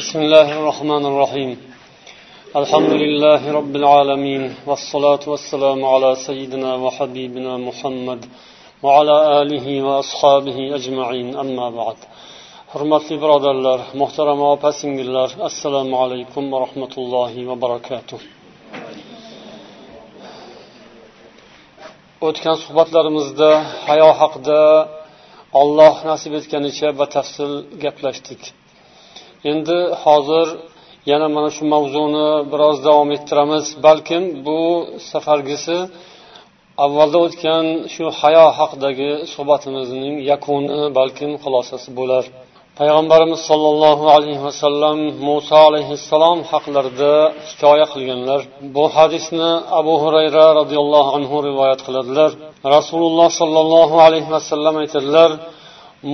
بسم الله الرحمن الرحيم. الحمد لله رب العالمين والصلاة والسلام على سيدنا وحبيبنا محمد وعلى آله وأصحابه أجمعين. أما بعد حرمت برد الله محترم وبسم السلام عليكم ورحمة الله وبركاته. o'tgan suhbatlarimizda hayo haqida olloh nasib etganicha batafsil gaplashdik endi hozir yana mana shu mavzuni biroz davom ettiramiz. Balkim bu safargisi avvalda o'tgan shu hayo haqidagi suhbatimizning yakuni balkim xulosasi bo'lar. Payg'ambarimiz sollallohu alayhi vasallam muso alayhissalom haqlarida hikoya qilganlar. Bu hadisni abu hurayra roziyallohu anhu rivoyat qiladilar. Rasululloh sollallohu alayhi vasallam aytadilar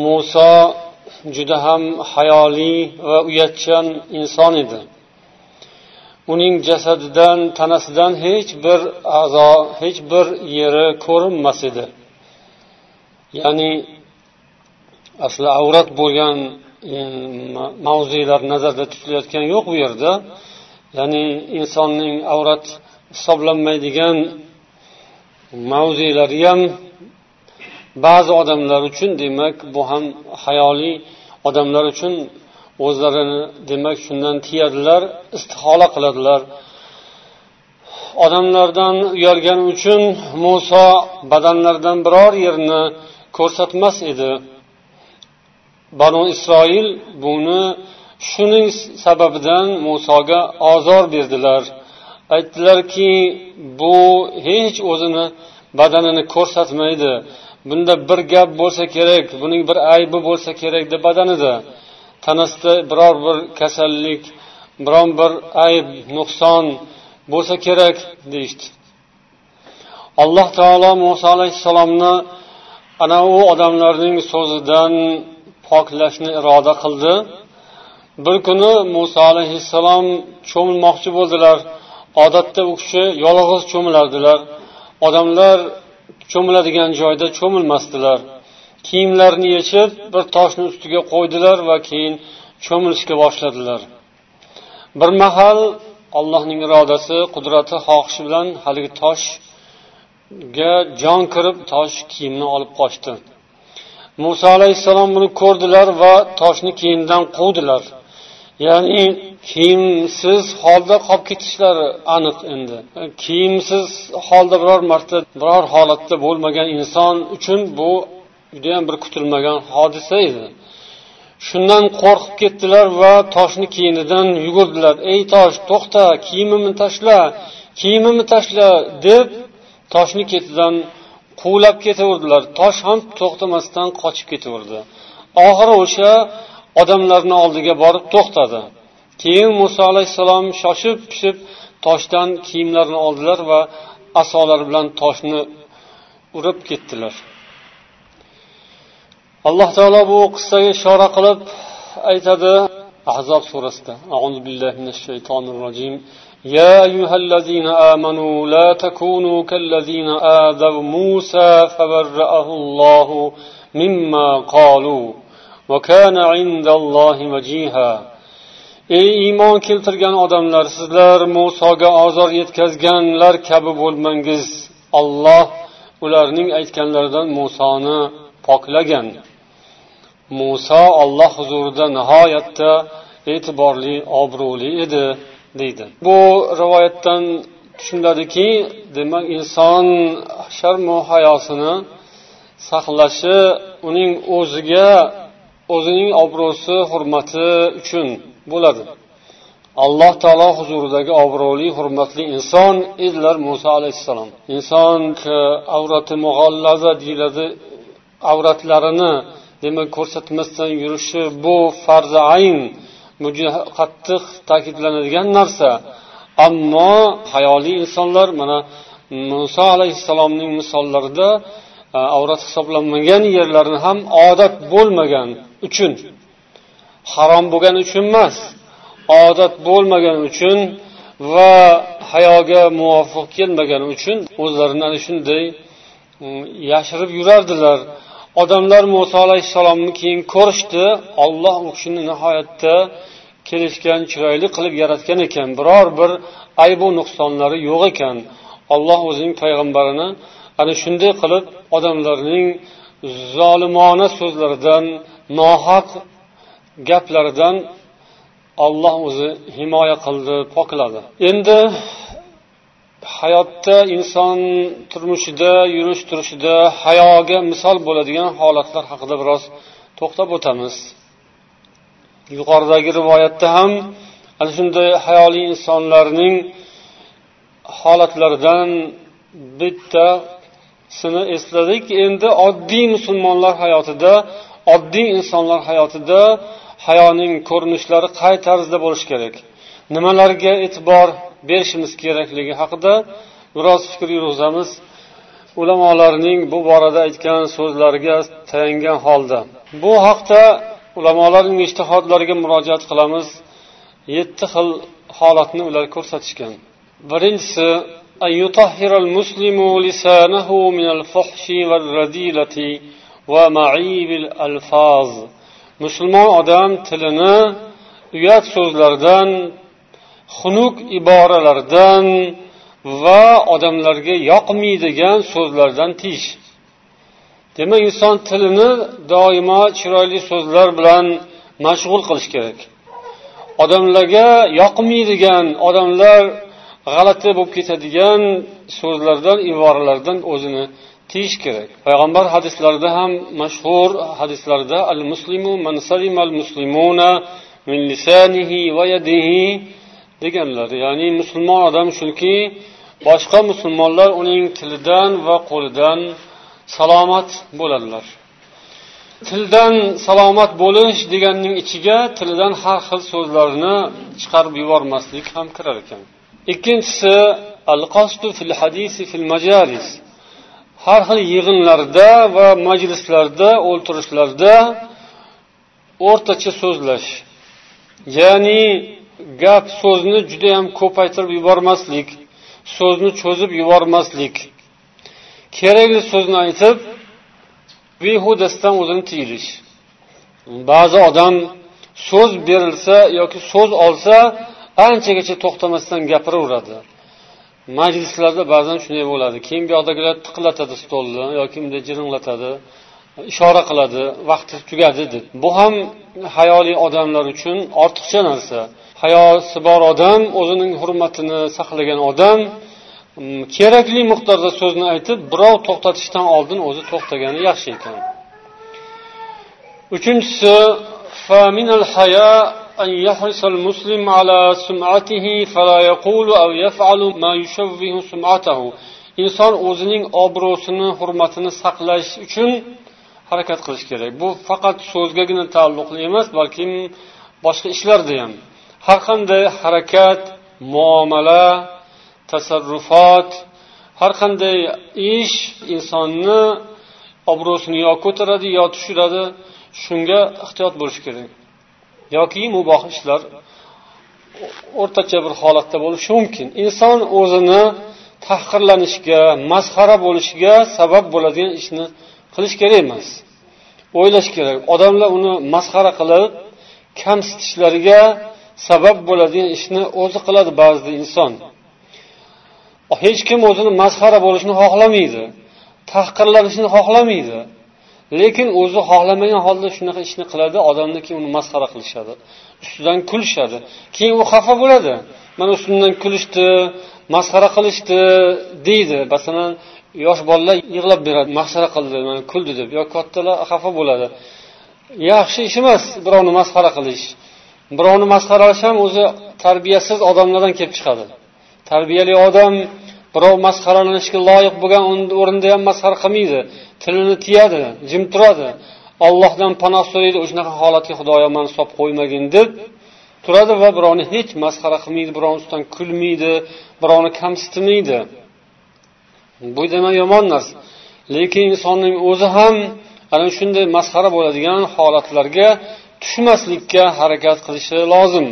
muso juda ham hayoli va uyatchan inson edi. Uning jasadidan tanasidan hech bir a'zo hech bir yeri ko'rinmas edi. Ya'ni asli avrat bo'lgan mavzelar nazarda tutilayotgani yo'q bu yerda. Ya'ni insonning avrat hisoblanmaydigan mavzelari ham ba'zi odamlar uchun demak bu ham hayoliy odamlar uchun o'zlarini demak shundan tiyadilar istihola qiladilar. Odamlardan uyalgani uchun muso badanlaridan biror yerni ko'rsatmas edi. Banu isroil buni shuning sababidan musoga ozor berdilar. Aytdilarki bu hech o'zini badanini ko'rsatmaydi. Bunda bir gap bo'lsa kerak buning bir aybi bo'lsa kerak deb badanida tanasida biror bir kasallik biron bir ayb nuqson bo'lsa kerak deyishdi. Alloh taolo muso alayhissalomni ana u odamlarning so'zidan poklashni iroda qildi. Bir kuni muso alayhissalom cho'milmoqchi bo'ldilar. Odatda u kishi yolg'iz cho'milardilar. Odamlar cho'miladigan joyda cho'milmasdilar. Kiyimlarini yechib bir toshni ustiga qo'ydilar va keyin cho'milishga boshladilar. Bir mahal allohning irodasi qudrati xohishi bilan haligi toshga jon kirib tosh kiyimni olib qochdi. Muso alayhissalom buni ko'rdilar va toshni kiyimdan quvdilar. Ya'ni kiyimsiz holda qolib ketishlari aniq endi. Kiyimsiz holda biror marta biror holatda bo'lmagan inson uchun bu judayam bir kutilmagan hodisa edi. Shundan qo'rqib ketdilar va toshni kiyinidan yugurdilar. Ey tosh to'xta kiyimimni tashla kiyimimni tashla deb toshni ketidan quvlab ketaverdilar. Tosh ham to'xtamasdan qochib ketaverdi. Oxiri o'sha odamlarni oldiga borib to'xtadi keyin muso alayhissalom shoshib pishib toshdan kiyimlarini oldilar va asolari bilan toshni urib ketdilar alloh taolo bu qissaga ishora qilib aytadi ahzob surasida auzu billahi minash shaytonir rojim يا أيها الذين آمنوا لا تكونوا كالذين آذوا موسى فبرأه الله مما قالوا ey iymon keltirgan odamlar sizlar musoga ozor yetkazganlar kabi bo'lmangiz. Olloh ularning aytganlaridan musoni poklagan. Muso olloh huzurida nihoyatda e'tiborli obro'li edi deydi. Bu rivoyatdan tushuniladiki demak inson sharmu hayosini saqlashi uning o'ziga o'zining obro'si hurmati uchun bo'ladi. Alloh taolo huzuridagi obro'li hurmatli inson edilar muso alayhissalom. Inson avrati mug'allaza deyiladi avratlarini demak ko'rsatmasdan yurishi bu farzi ayn bu juda qattiq ta'kidlanadigan narsa. Ammo hayoliy insonlar mana muso alayhissalomning misollarida e, avrat hisoblanmagan yerlarni ham odat bo'lmagan uchun. Harom bo'lgani uchun emas odat bo'lmagani uchun va hayoga muvofiq kelmagani uchun o'zlarini ana shunday mm, yashirib yurardilar. Odamlar muso alayhissalomni keyin ko'rishdi. Olloh u kishini nihoyatda kelishgan chiroyli qilib yaratgan ekan. Biror bir aybu nuqsonlari yo'q ekan. Alloh o'zining payg'ambarini ana shunday qilib odamlarning zolimona so'zlaridan nohaq gaplaridan olloh o'zi himoya qildi pokladi endi hayotda inson turmushida yurish turishida hayoga misol bo'ladigan holatlar haqida biroz to'xtab o'tamiz. Yuqoridagi rivoyatda ham ana shunday hayoli insonlarning holatlaridan bittasini esladik. Endi oddiy musulmonlar hayotida oddiy insonlar hayotida hayoning ko'rinishlari qay tarzda bo'lishi kerak nimalarga e'tibor berishimiz kerakligi haqida biroz fikr yurg'izamiz ulamolarning bu borada aytgan so'zlariga tayangan holda bu haqda ulamolarning ishtihodlariga murojaat qilamiz yetti xil holatni ular ko'rsatishgan birinchisi أن يطهر المسلم لسانه من الفحش والرذيلة va maibil alfoz musulmon odam tilini uyat so'zlardan xunuk iboralardan va odamlarga yoqmaydigan so'zlardan tiyish. Demak inson tilini doimo chiroyli so'zlar bilan mashg'ul qilish kerak. Odamlarga yoqmaydigan odamlar g'alati bo'lib ketadigan so'zlardan iboralardan o'zini tiyish kerak. Payg'ambar hadislarida ham mashhur hadislarda al muslimu man al muslimuna min lisanihi va yadihi deganlar. Ya'ni musulmon odam shuki boshqa musulmonlar uning tilidan va qo'lidan salomat bo'ladilar. Tildan salomat bo'lish deganning ichiga tilidan har xil so'zlarni chiqarib yubormaslik ham kirar ekan. Ikkinchisi al qasdu fil hadisi fil majalis har xil yig'inlarda va majlislarda o'ltirishlarda o'rtacha so'zlash. Ya'ni gap so'zni judayam ko'paytirib yubormaslik so'zni cho'zib yubormaslik. Kerakli so'zni aytib behudasidan o'zini tiyilish. Ba'zi odam so'z berilsa yoki so'z olsa anchagacha to'xtamasdan gapiraveradi. Majlislarda ba'zan shunday bo'ladi. Keyin bu yoqdagilar tiqillatadi stolni yoki bunday jiringlatadi ishora qiladi vaqti tugadi deb. Bu ham hayoli odamlar uchun ortiqcha narsa. Hayosi bor odam o'zining hurmatini saqlagan odam mm, kerakli miqdorda so'zni aytib birov to'xtatishdan oldin o'zi to'xtagani yaxshi ekan. Uchinchisi أن يحرص المسلم على سمعته فلا يقول أو يفعل ما يشوه سمعته inson o'zining obro'sini hurmatini saqlash uchun harakat qilish kerak bu faqat so'zgagina taalluqli emas balki boshqa ishlarda ham har qanday harakat muomala tasarrufot har qanday ish insonni obro'sini yo ko'taradi yo tushiradi shunga ehtiyot bo'lish kerak yoki muboh ishlar o'rtacha bir holatda bo'lishi mumkin. Inson o'zini tahqirlanishga masxara bo'lishiga sabab bo'ladigan ishni qilish kerak emas. O'ylash kerak. Odamlar uni masxara qilib kamsitishlariga sabab bo'ladigan ishni o'zi qiladi ba'zida inson. Hech kim o'zini masxara bo'lishini xohlamaydi tahqirlanishni xohlamaydi. Lekin o'zi xohlamagan holda shunaqa ishni qiladi odamlar keyin uni masxara qilishadi ustidan kulishadi. Keyin u xafa bo'ladi. Mana ustimdan kulishdi masxara qilishdi deydi. Masalan yosh bolalar yig'lab beradi masxara qildi mana kuldi deb. Yo kattalar xafa bo'ladi. Yaxshi ish emas birovni masxara qilish. Birovni masxaralash ham o'zi tarbiyasiz odamlardan kelib chiqadi. Tarbiyali odam birov masxaralanishga loyiq bo'lgan o'rinda ham masxara qilmaydi. Tilini tiyadi jim turadi. Ollohdan panoh so'raydi shunaqa holatga xudoyo mani solib qo'ymagin deb turadi va birovni hech masxara qilmaydi birovni ustidan kulmaydi birovni kamsitmaydi. Bu demak yomon narsa. Lekin insonning o'zi ham ana shunday masxara bo'ladigan holatlarga tushmaslikka harakat qilishi lozim.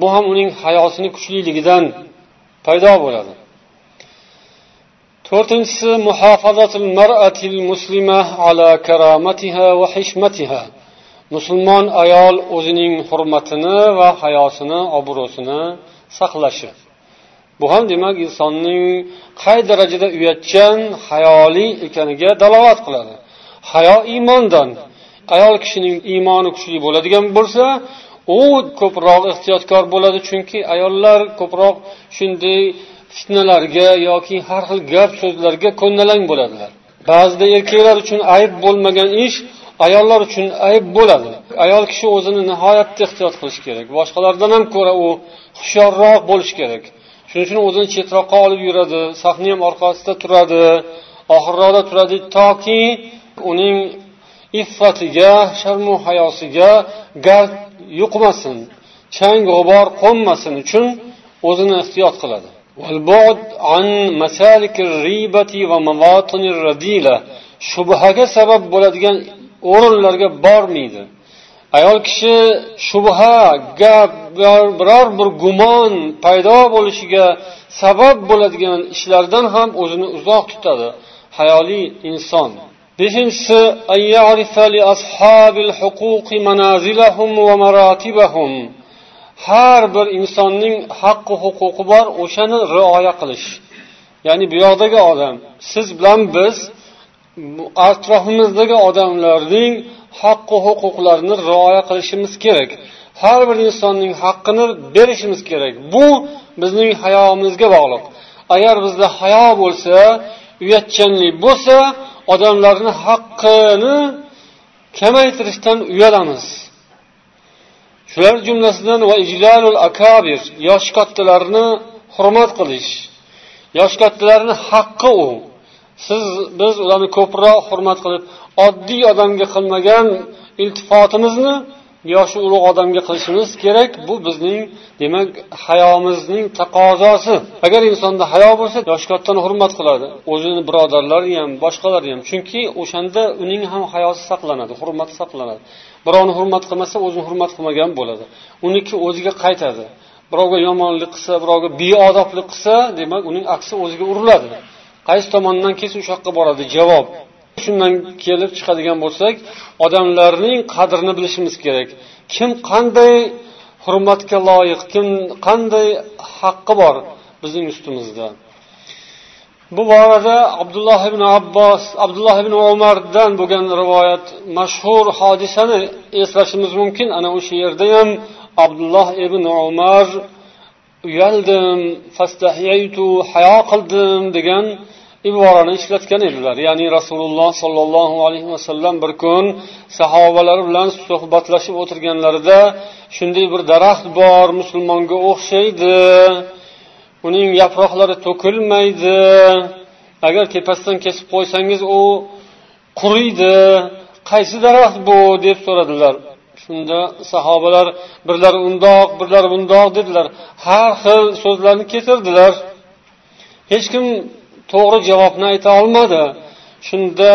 Bu ham uning hayosini kuchliligidan paydo bo'ladi. To'rtinchisi muhofazatul mar'atil muslima ala karamatiha va hishmatiha musulmon ayol o'zining hurmatini va hayosini obro'sini saqlashi. Bu ham demak insonning qay darajada uyatchan hayoli ekaniga dalolat qiladi. Hayo iymondan. Ayol kishining iymoni kuchli bo'ladigan bo'lsa u ko'proq ehtiyotkor bo'ladi chunki ayollar ko'proq shunday fitnalarga yoki har xil gap so'zlarga ko'ndalang bo'ladilar. Ba'zida erkaklar uchun ayb bo'lmagan ish ayollar uchun ayb bo'ladi. Ayol kishi o'zini nihoyatda ehtiyot qilishi kerak. Boshqalardan ham ko'ra u hushyorroq bo'lishi kerak. Shuning uchun o'zini chetroqqa olib yuradi sahna ham orqasida turadi oxirroqda turadi toki uning iffatiga sharmu hayosiga gard yuqmasin chang g'ubor qo'nmasin uchun o'zini ehtiyot qiladi. والبعد عن مسالك الريبة ومواطن الرذيلة. shubhaga sabab bo'ladigan o'rinlarga bormaydi ayol kishi shubha gap biror bir gumon paydo bo'lishiga sabab bo'ladigan ishlardan ham o'zini uzoq tutadi hayoli inson beshinchisi har bir insonning haqqi huquqi bor o'shani rioya qilish. Ya'ni bu yoqdagi odam siz bilan biz atrofimizdagi odamlarning haqqi huquqlarini rioya qilishimiz kerak. Har bir insonning haqqini berishimiz kerak. Bu bizning hayomizga bog'liq. Agar bizda hayo bo'lsa uyatchanlik bo'lsa odamlarni haqqini kamaytirishdan uyalamiz. Shular jumlasidan va ijlalul akabir yosh kattalarni hurmat qilish. Yosh kattalarni haqqi u. Siz biz ularni ko'proq hurmat qilib oddiy odamga qilmagan iltifotimizni yoshi ulug' odamga qilishimiz kerak bu bizning demak hayomizning taqozosi. Agar insonda hayo bo'lsa yoshi kattani hurmat qiladi. O'zini birodarlari ham boshqalari ham. Chunki o'shanda uning ham hayosi saqlanadi hurmati saqlanadi. Birovni hurmat qilmasa o'zini hurmat qilmagan bo'ladi. Uniki o'ziga qaytadi. Birovga yomonlik qilsa birovga beodoblik qilsa demak uning aksi o'ziga uriladi. Qaysi tomondan kelsa o'sha yoqqa boradi? Javob. Shundan kelib chiqadigan bo'lsak odamlarning qadrini bilishimiz kerak. Kim qanday hurmatga loyiq kim qanday haqqi bor bizning ustimizda. Bu borada abdulloh ibn abbos abdulloh ibn umardan bo'lgan rivoyat mashhur hodisani eslashimiz mumkin. Ana o'sha yerda ham abdulloh ibn umar uyaldim hayo qildim degan iborani ishlatgan edilar. Ya'ni rasululloh sollallohu alayhi vasallam bir kun sahobalari bilan suhbatlashib o'tirganlarida shunday bir daraxt bor musulmonga o'xshaydi uning yaproqlari to'kilmaydi agar tepasidan kesib qo'ysangiz u quriydi qaysi daraxt bu deb so'radilar. Shunda sahobalar birlari undoq birlari bundoq dedilar. Har xil so'zlarni keltirdilar hech kim to'g'ri javobni ayta olmadi. Shunda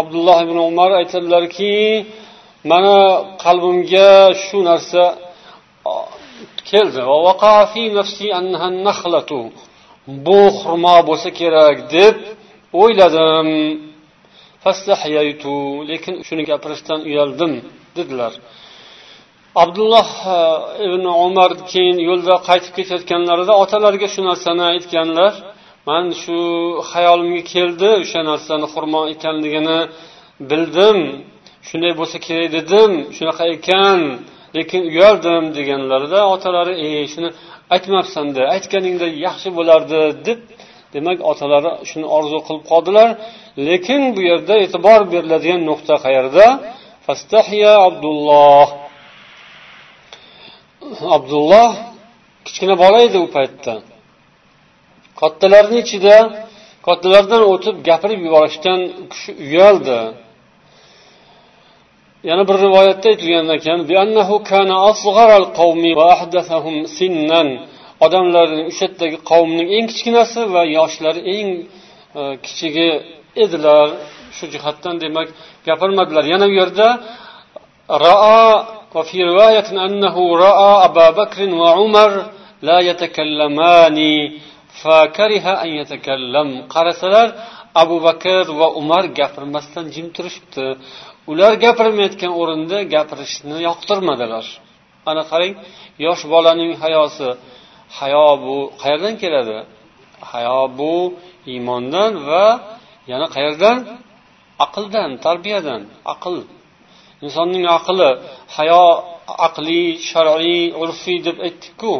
abdulloh ibn umar aytadilarki mani qalbimga shu narsa keldi. Bu xurmo bo'lsa kerak deb o'yladim. Lekin shuni gapirishdan uyaldim dedilar. Abdulloh e, ibn umar keyin yo'lda qaytib ketayotganlarida otalariga shu narsani aytganlar. Man shu xayolimga keldi o'sha narsani xurmo ekanligini bildim. Shunday bo'lsa kerak dedim shunaqa ekan lekin uyaldim deganlarida otalari e shuni aytmabsanda aytganingda yaxshi bo'lardi deb demak otalari shuni orzu qilib qoldilar. Lekin bu yerda e'tibor beriladigan nuqta qayerda? Fastahiya abdulloh. Abdulloh kichkina bola edi u paytda. kattalarni ichida kattalardan o'tib gapirib yuborishdan u kishi uyaldi yana bir rivoyatda aytilgan ekan odamlarning o'sha yerdagi qavmning eng kichkinasi va yoshlari eng e, kichigi edilar shu jihatdan demak gapirmadilar yana bu yerda رأى وفي رواية أنه رأى أبا بكر وعمر لا يتكلمان qarasalar abu bakr va umar gapirmasdan jim turishibdi. Ular gapirmayotgan o'rinda gapirishni yoqtirmadilar. Ana qarang yosh bolaning hayosi. Hayo bu qayerdan keladi? Hayo bu iymondan va yana qayerdan? Aqldan tarbiyadan. Aql. Insonning aqli hayo aqliy shar'iy urfiy deb aytdikku.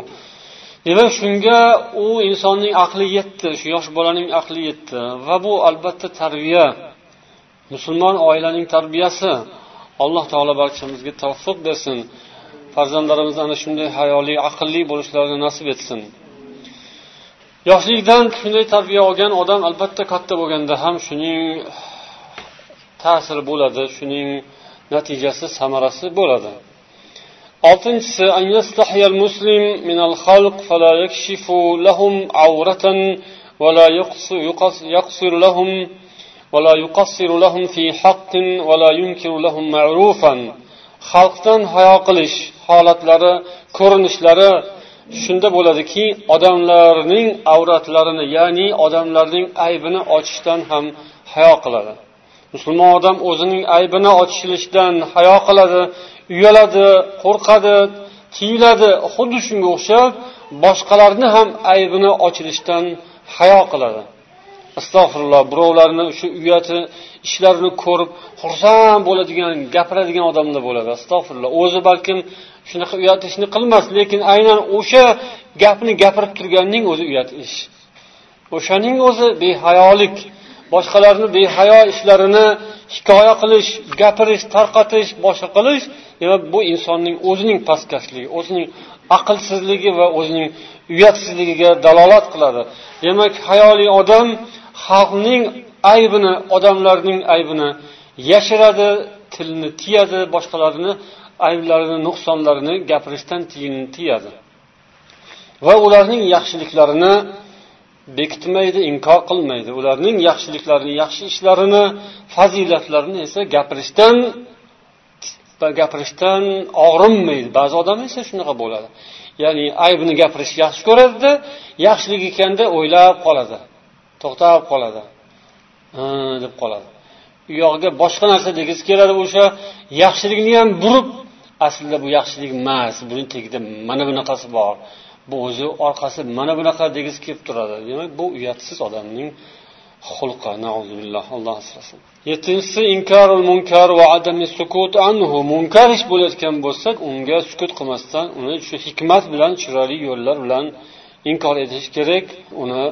Demak shunga u insonning aqli yetdi shu yosh bolaning aqli yetdi. Va bu albatta tarbiya. Musulmon oilaning tarbiyasi. Alloh taolo barchamizga tavfiq bersin. Farzandlarimiz ana shunday hayoli aqlli bo'lishlarini nasib etsin. Yoshlikdan shunday tarbiya olgan odam albatta katta bo'lganda ham shuning ta'siri bo'ladi shuning natijasi samarasi bo'ladi. oltinchisi أن يستحي المسلم من الخلق فلا يكشف لهم عورة ولا يقصر لهم ولا يقصر لهم في حق ولا ينكر لهم معروفا xalqdan hayo qilish holatlari ko'rinishlari shunda bo'ladiki odamlarning avratlarini ya'ni odamlarning aybini ochishdan ham hayo qiladi Musulmon odam o'zining aybini ochishlikdan hayo qiladi uyaladi qo'rqadi tiyiladi xuddi shunga o'xshab boshqalarni ham aybini ochilishdan hayo qiladi. Astag'firulloh birovlarni shu uyati ishlarini ko'rib xursand bo'ladigan gapiradigan odamlar bo'ladi. Astag'firulloh o'zi balkim shunaqa uyat ishni qilmas lekin aynan o'sha gapni gapirib turganning o'zi uyat ish. O'shaning o'zi behayolik. Boshqalarni behayo ishlarini hikoya qilish gapirish tarqatish boshqa qilish demak bu insonning o'zining pastkashligi o'zining aqlsizligi va o'zining uyatsizligiga dalolat qiladi. Demak hayoli odam xalqning aybini odamlarning aybini yashiradi tilni tiyadi boshqalarni ayblarini nuqsonlarini gapirishdan tiyadi. Va ularning yaxshiliklarini bekitmaydi inkor qilmaydi. Ularning yaxshiliklarini yaxshi ishlarini fazilatlarini esa gapirishdan gapirishdan og'rinmaydi. Ba'zi odam esa shunaqa bo'ladi. Ya'ni aybini gapirishni yaxshi ko'radida yaxshilik ekanda o'ylab qoladi. To'xtab qoladi. Deb qoladi. U yog'iga boshqa narsa degisi keladi o'sha yaxshilikni ham burib aslida bu yaxshilik emas buni tagida mana bunaqasi bor. Bu o'zi orqasi mana bunaqa degisi kelib turadi. Demak bu uyatsiz odamning xulqi alloh asrasin. Yettinchisi inkarul munkar va adami sukut anhu. Munkar ish bo'layotgan bo'lsa unga sukut qilmasdan uni shu hikmat bilan chiroyli yo'llar bilan inkor etish kerak uni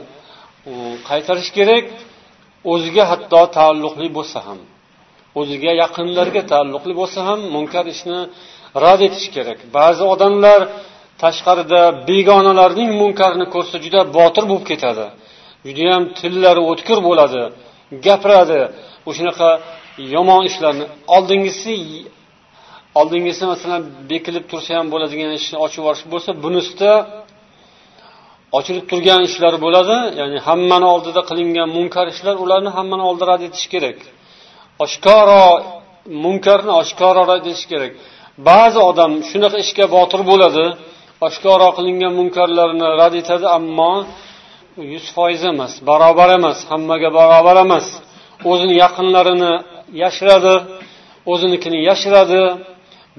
qaytarish kerak. O'ziga hatto taalluqli bo'lsa ham o'ziga yaqinlarga taalluqli bo'lsa ham munkar ishni rad etish kerak. Ba'zi odamlar tashqarida begonalarning munkarini ko'rsa juda botir bo'lib ketadi. Judayam tillari o'tkir bo'ladi gapiradi. O'shanaqa yomon ishlarni oldingisi oldingisi masalan bekilib tursa ham bo'ladigan ishni ochib yuborish bo'lsa bunisida ochilib turgan ishlar bo'ladi. Ya'ni hammani oldida qilingan munkar ishlar ularni hammani oldida rad etish kerak. Oshkoro munkarni oshkoro rad etish kerak. Ba'zi odam shunaqa ishga botir bo'ladi oshkoro qilingan munkarlarni rad etadi ammo yuz foiz emas barobar emas hammaga barobar emas. O'zini yaqinlarini yashiradi o'zinikini yashiradi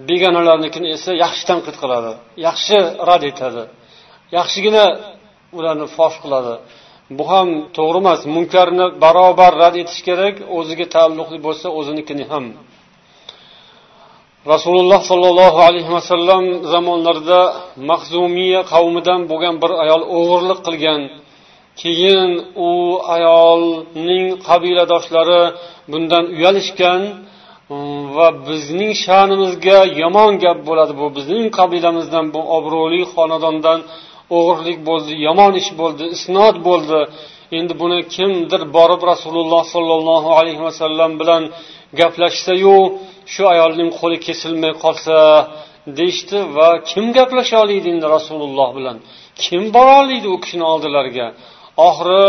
begonalarnikini esa yaxshi tanqid qiladi yaxshi rad etadi. Yaxshigina ularni fosh qiladi. Bu ham to'g'ri emas munkarni barobar rad etish kerak o'ziga taalluqli bo'lsa o'zinikini ham. Rasululloh sollallohu alayhi vasallam zamonlarida mahzumiya qavmidan bo'lgan bir ayol o'g'irlik qilgan. Keyin u ayolning qabiladoshlari bundan uyalishgan mm, va bizning sha'nimizga yomon gap bo'ladi. Bu bizning qabilamizdan bu obro'li xonadondan o'g'irlik bo'ldi yomon ish bo'ldi isnod bo'ldi. Endi buni kimdir borib rasululloh sollallohu alayhi vasallam bilan gaplashsayu shu ayolning qo'li kesilmay qolsa deyishdi va kim gaplasha oladi endi rasululloh bilan? Kim bora oladi u kishini oldilariga? Oxiri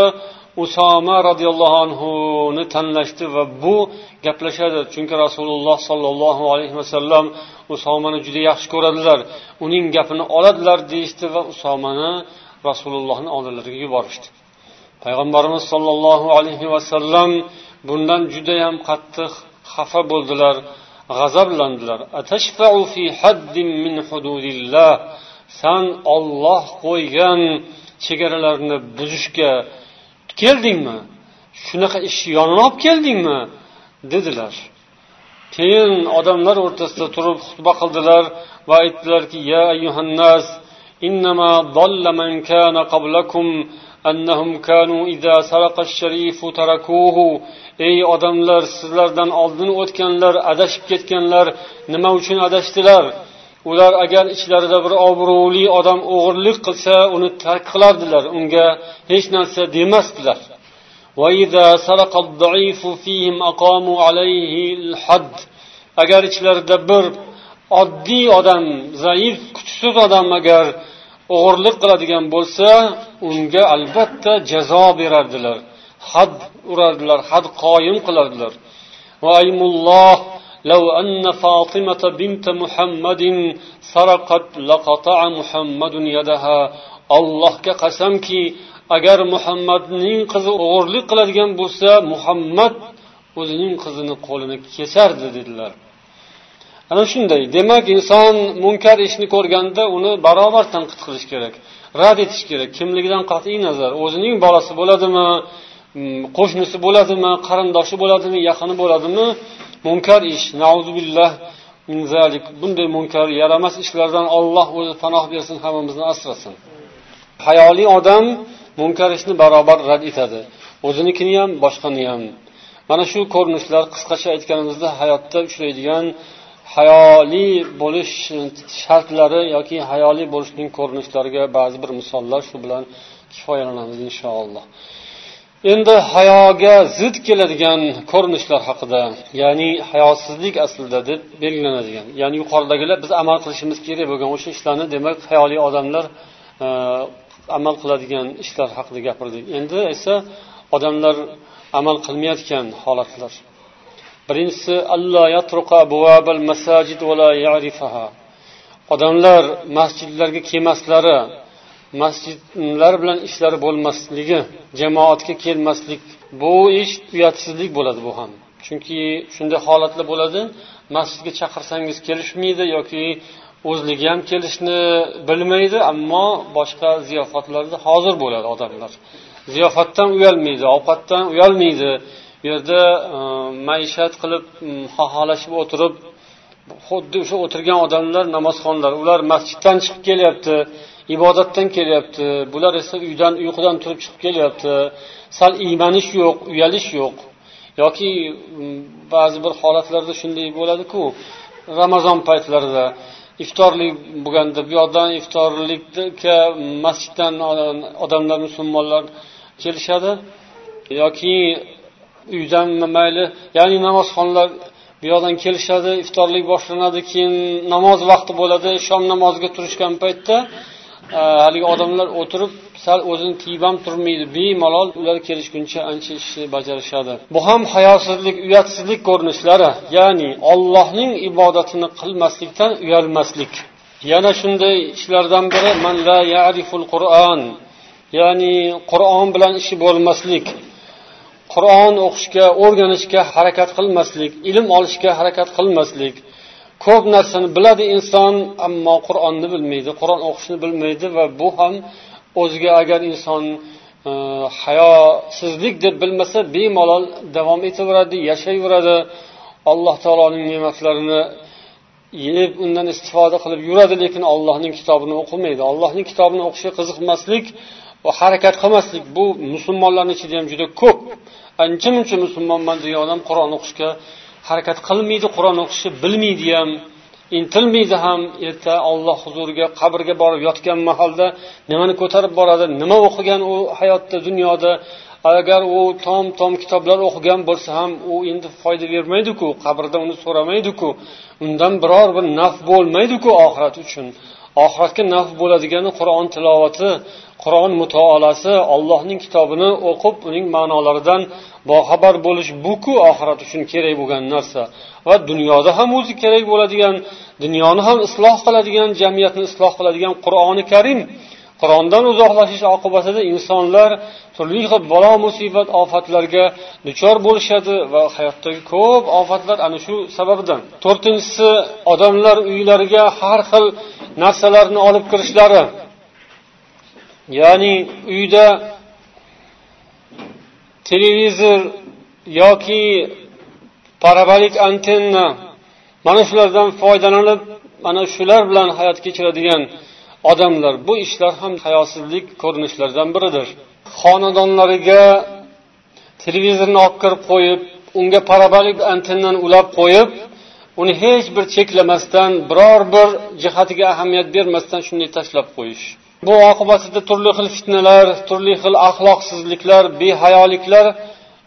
usoma roziyallohu anhuni tanlashdi va bu gaplashadi. Chunki rasululloh sollallohu alayhi vasallam usomani juda yaxshi ko'radilar. Uning gapini oladilar deyishdi va usomani rasulullohni oldilariga yuborishdi. Payg'ambarimiz sollallohu alayhi vasallam bundan judayam qattiq xafa bo'ldilar. g'azablandilar. Fi haddin min hududillah. San olloh qo'ygan chegaralarni buzishga keldingmi? Shunaqa ish yonini olib keldingmi? Dedilar. Keyin odamlar o'rtasida turib xutba qildilar va aytdilarki ya ayyuhannas innama dalla man kana qablakum أنهم كانوا إذا سرق الشريف تركوه ey odamlar sizlardan oldin o'tganlar adashib ketganlar nima uchun adashdilar ular agar ichlarida bir obro'li odam o'g'irlik qilsa uni tark qilardilar unga hech narsa demasdilar agar ichlarida bir oddiy odam zaif kuchsiz odam agar o'g'irlik qiladigan bo'lsa unga albatta jazo berardilar had urardilar had qoyim qilardilar لو أن فاطمة بنت محمد سرقت لقطع محمد يدها allohga qasamki agar muhammadning qizi o'g'irlik qiladigan bo'lsa muhammad o'zining qizini qo'lini kesardi dedilar Ana shunday demak inson munkar ishni ko'rganda uni barobar tanqid qilish kerak rad etish kerak. Kimligidan qat'iy nazar o'zining bolasi bo'ladimi qo'shnisi bo'ladimi qarindoshi bo'ladimi yaqini bo'ladimi? Munkar ish nauzubillah zalik. Bunday munkar yaramas ishlardan olloh o'zi panoh bersin hammamizni asrasin. Hayoli odam munkar ishni barobar rad etadi. O'zinikini ham boshqani ham. Mana shu ko'rinishlar qisqacha aytganimizda hayotda uchraydigan hayoli bo'lish shartlari yoki hayoli bo'lishning ko'rinishlariga ba'zi bir misollar shu bilan kifoyalanamiz inshaalloh. Endi hayoga zid keladigan ko'rinishlar haqida ya'ni hayosizlik aslida deb belgilanadigan ya'ni yuqoridagilar biz amal qilishimiz kerak bo'lgan o'sha ishlarni demak hayoliy odamlar e, amal qiladigan ishlar haqida gapirdik. Endi esa odamlar amal qilmayotgan holatlar. Birinchisi odamlar masjidlarga kelmaslari masjidlar bilan ishlari bo'lmasligi jamoatga kelmaslik bu ish uyatsizlik bo'ladi bu ham. Chunki shunday holatlar bo'ladi masjidga chaqirsangiz kelishmaydi yoki o'zligi ham kelishni bilmaydi ammo boshqa ziyofatlarda hozir bo'ladi odamlar. Ziyofatdan uyalmaydi ovqatdan uyalmaydi. Bu yerda e, maishat qilib xoholashib o'tirib xuddi o'sha o'tirgan odamlar namozxonlar ular masjiddan chiqib kelyapti ibodatdan kelyapti bular esa uydan uyqudan turib chiqib kelyapti sal iymanish yo'q uyalish yo'q. Yoki ba'zi bir holatlarda shunday bo'ladiku ramazon paytlarida iftorlik bo'lganda bu yoqdan iftorlikka masjiddan odamlar musulmonlar kelishadi. Yoki uydan mayli. Ya'ni namozxonlar bu yoqdan kelishadi iftorlik boshlanadi keyin namoz vaqti bo'ladi shom namoziga turishgan paytda e, haligi odamlar o'tirib sal o'zini tiyib ham turmaydi. Bemalol ular kelishguncha ancha ishni bajarishadi. Bu ham hayosizlik uyatsizlik ko'rinishlari ya'ni ollohning ibodatini qilmaslikdan uyalmaslik. Yana shunday ishlardan biri man la yariful qur'on ya'ni qur'on bilan ishi bo'lmaslik. Qur'on o'qishga o'rganishga harakat qilmaslik ilm olishga harakat qilmaslik ko'p narsani biladi inson ammo qur'onni bilmaydi qur'on o'qishni bilmaydi va bu ham o'ziga agar inson e, hayosizlik deb bilmasa bemalol davom etaveradi yashayveradi. Alloh taoloning ne'matlarini yeb undan istifoda qilib yuradi lekin allohning kitobini o'qimaydi. Allohning kitobini o'qishga qiziqmaslik va harakat qilmaslik bu musulmonlarni ichida ham juda ko'p. Ancha muncha musulmonman degan odam qur'on o'qishga harakat qilmaydi qur'on o'qishni bilmaydi ham intilmaydi ham. Erta olloh huzuriga qabrga borib yotgan mahalda nimani ko'tarib boradi nima o'qigan u hayotda dunyoda? Agar u tom tom kitoblar o'qigan bo'lsa ham u endi foyda bermaydiku qabrda uni so'ramaydiku undan biror bir naf bo'lmaydiku oxirat uchun. Oxiratga naf bo'ladigani qur'on tilovati qur'on mutolasi ollohning kitobini o'qib uning ma'nolaridan boxabar bo'lish buku oxirat uchun kerak bo'lgan narsa. Va dunyoda ham o'zi kerak bo'ladigan dunyoni ham isloh qiladigan jamiyatni isloh qiladigan qur'oni karim. Qur'ondan uzoqlashish oqibatida insonlar turli xil balo musibat ofatlarga duchor bo'lishadi va hayotdagi ko'p ofatlar ana shu sababdan to'rtinchisi odamlar uylariga har xil narsalarni olib kirishlari. Ya'ni uyda televizor yoki parabolik antenna mana shulardan foydalanib mana shular bilan hayot kechiradigan odamlar bu ishlar ham hayosizlik ko'rinishlaridan biridir. Xonadonlariga televizorni olib kirib qo'yib unga parabolik antennani ulab qo'yib uni hech bir cheklamasdan biror bir jihatiga ahamiyat bermasdan shunday tashlab qo'yish. Bu oqibatida turli xil fitnalar turli xil axloqsizliklar behayoliklar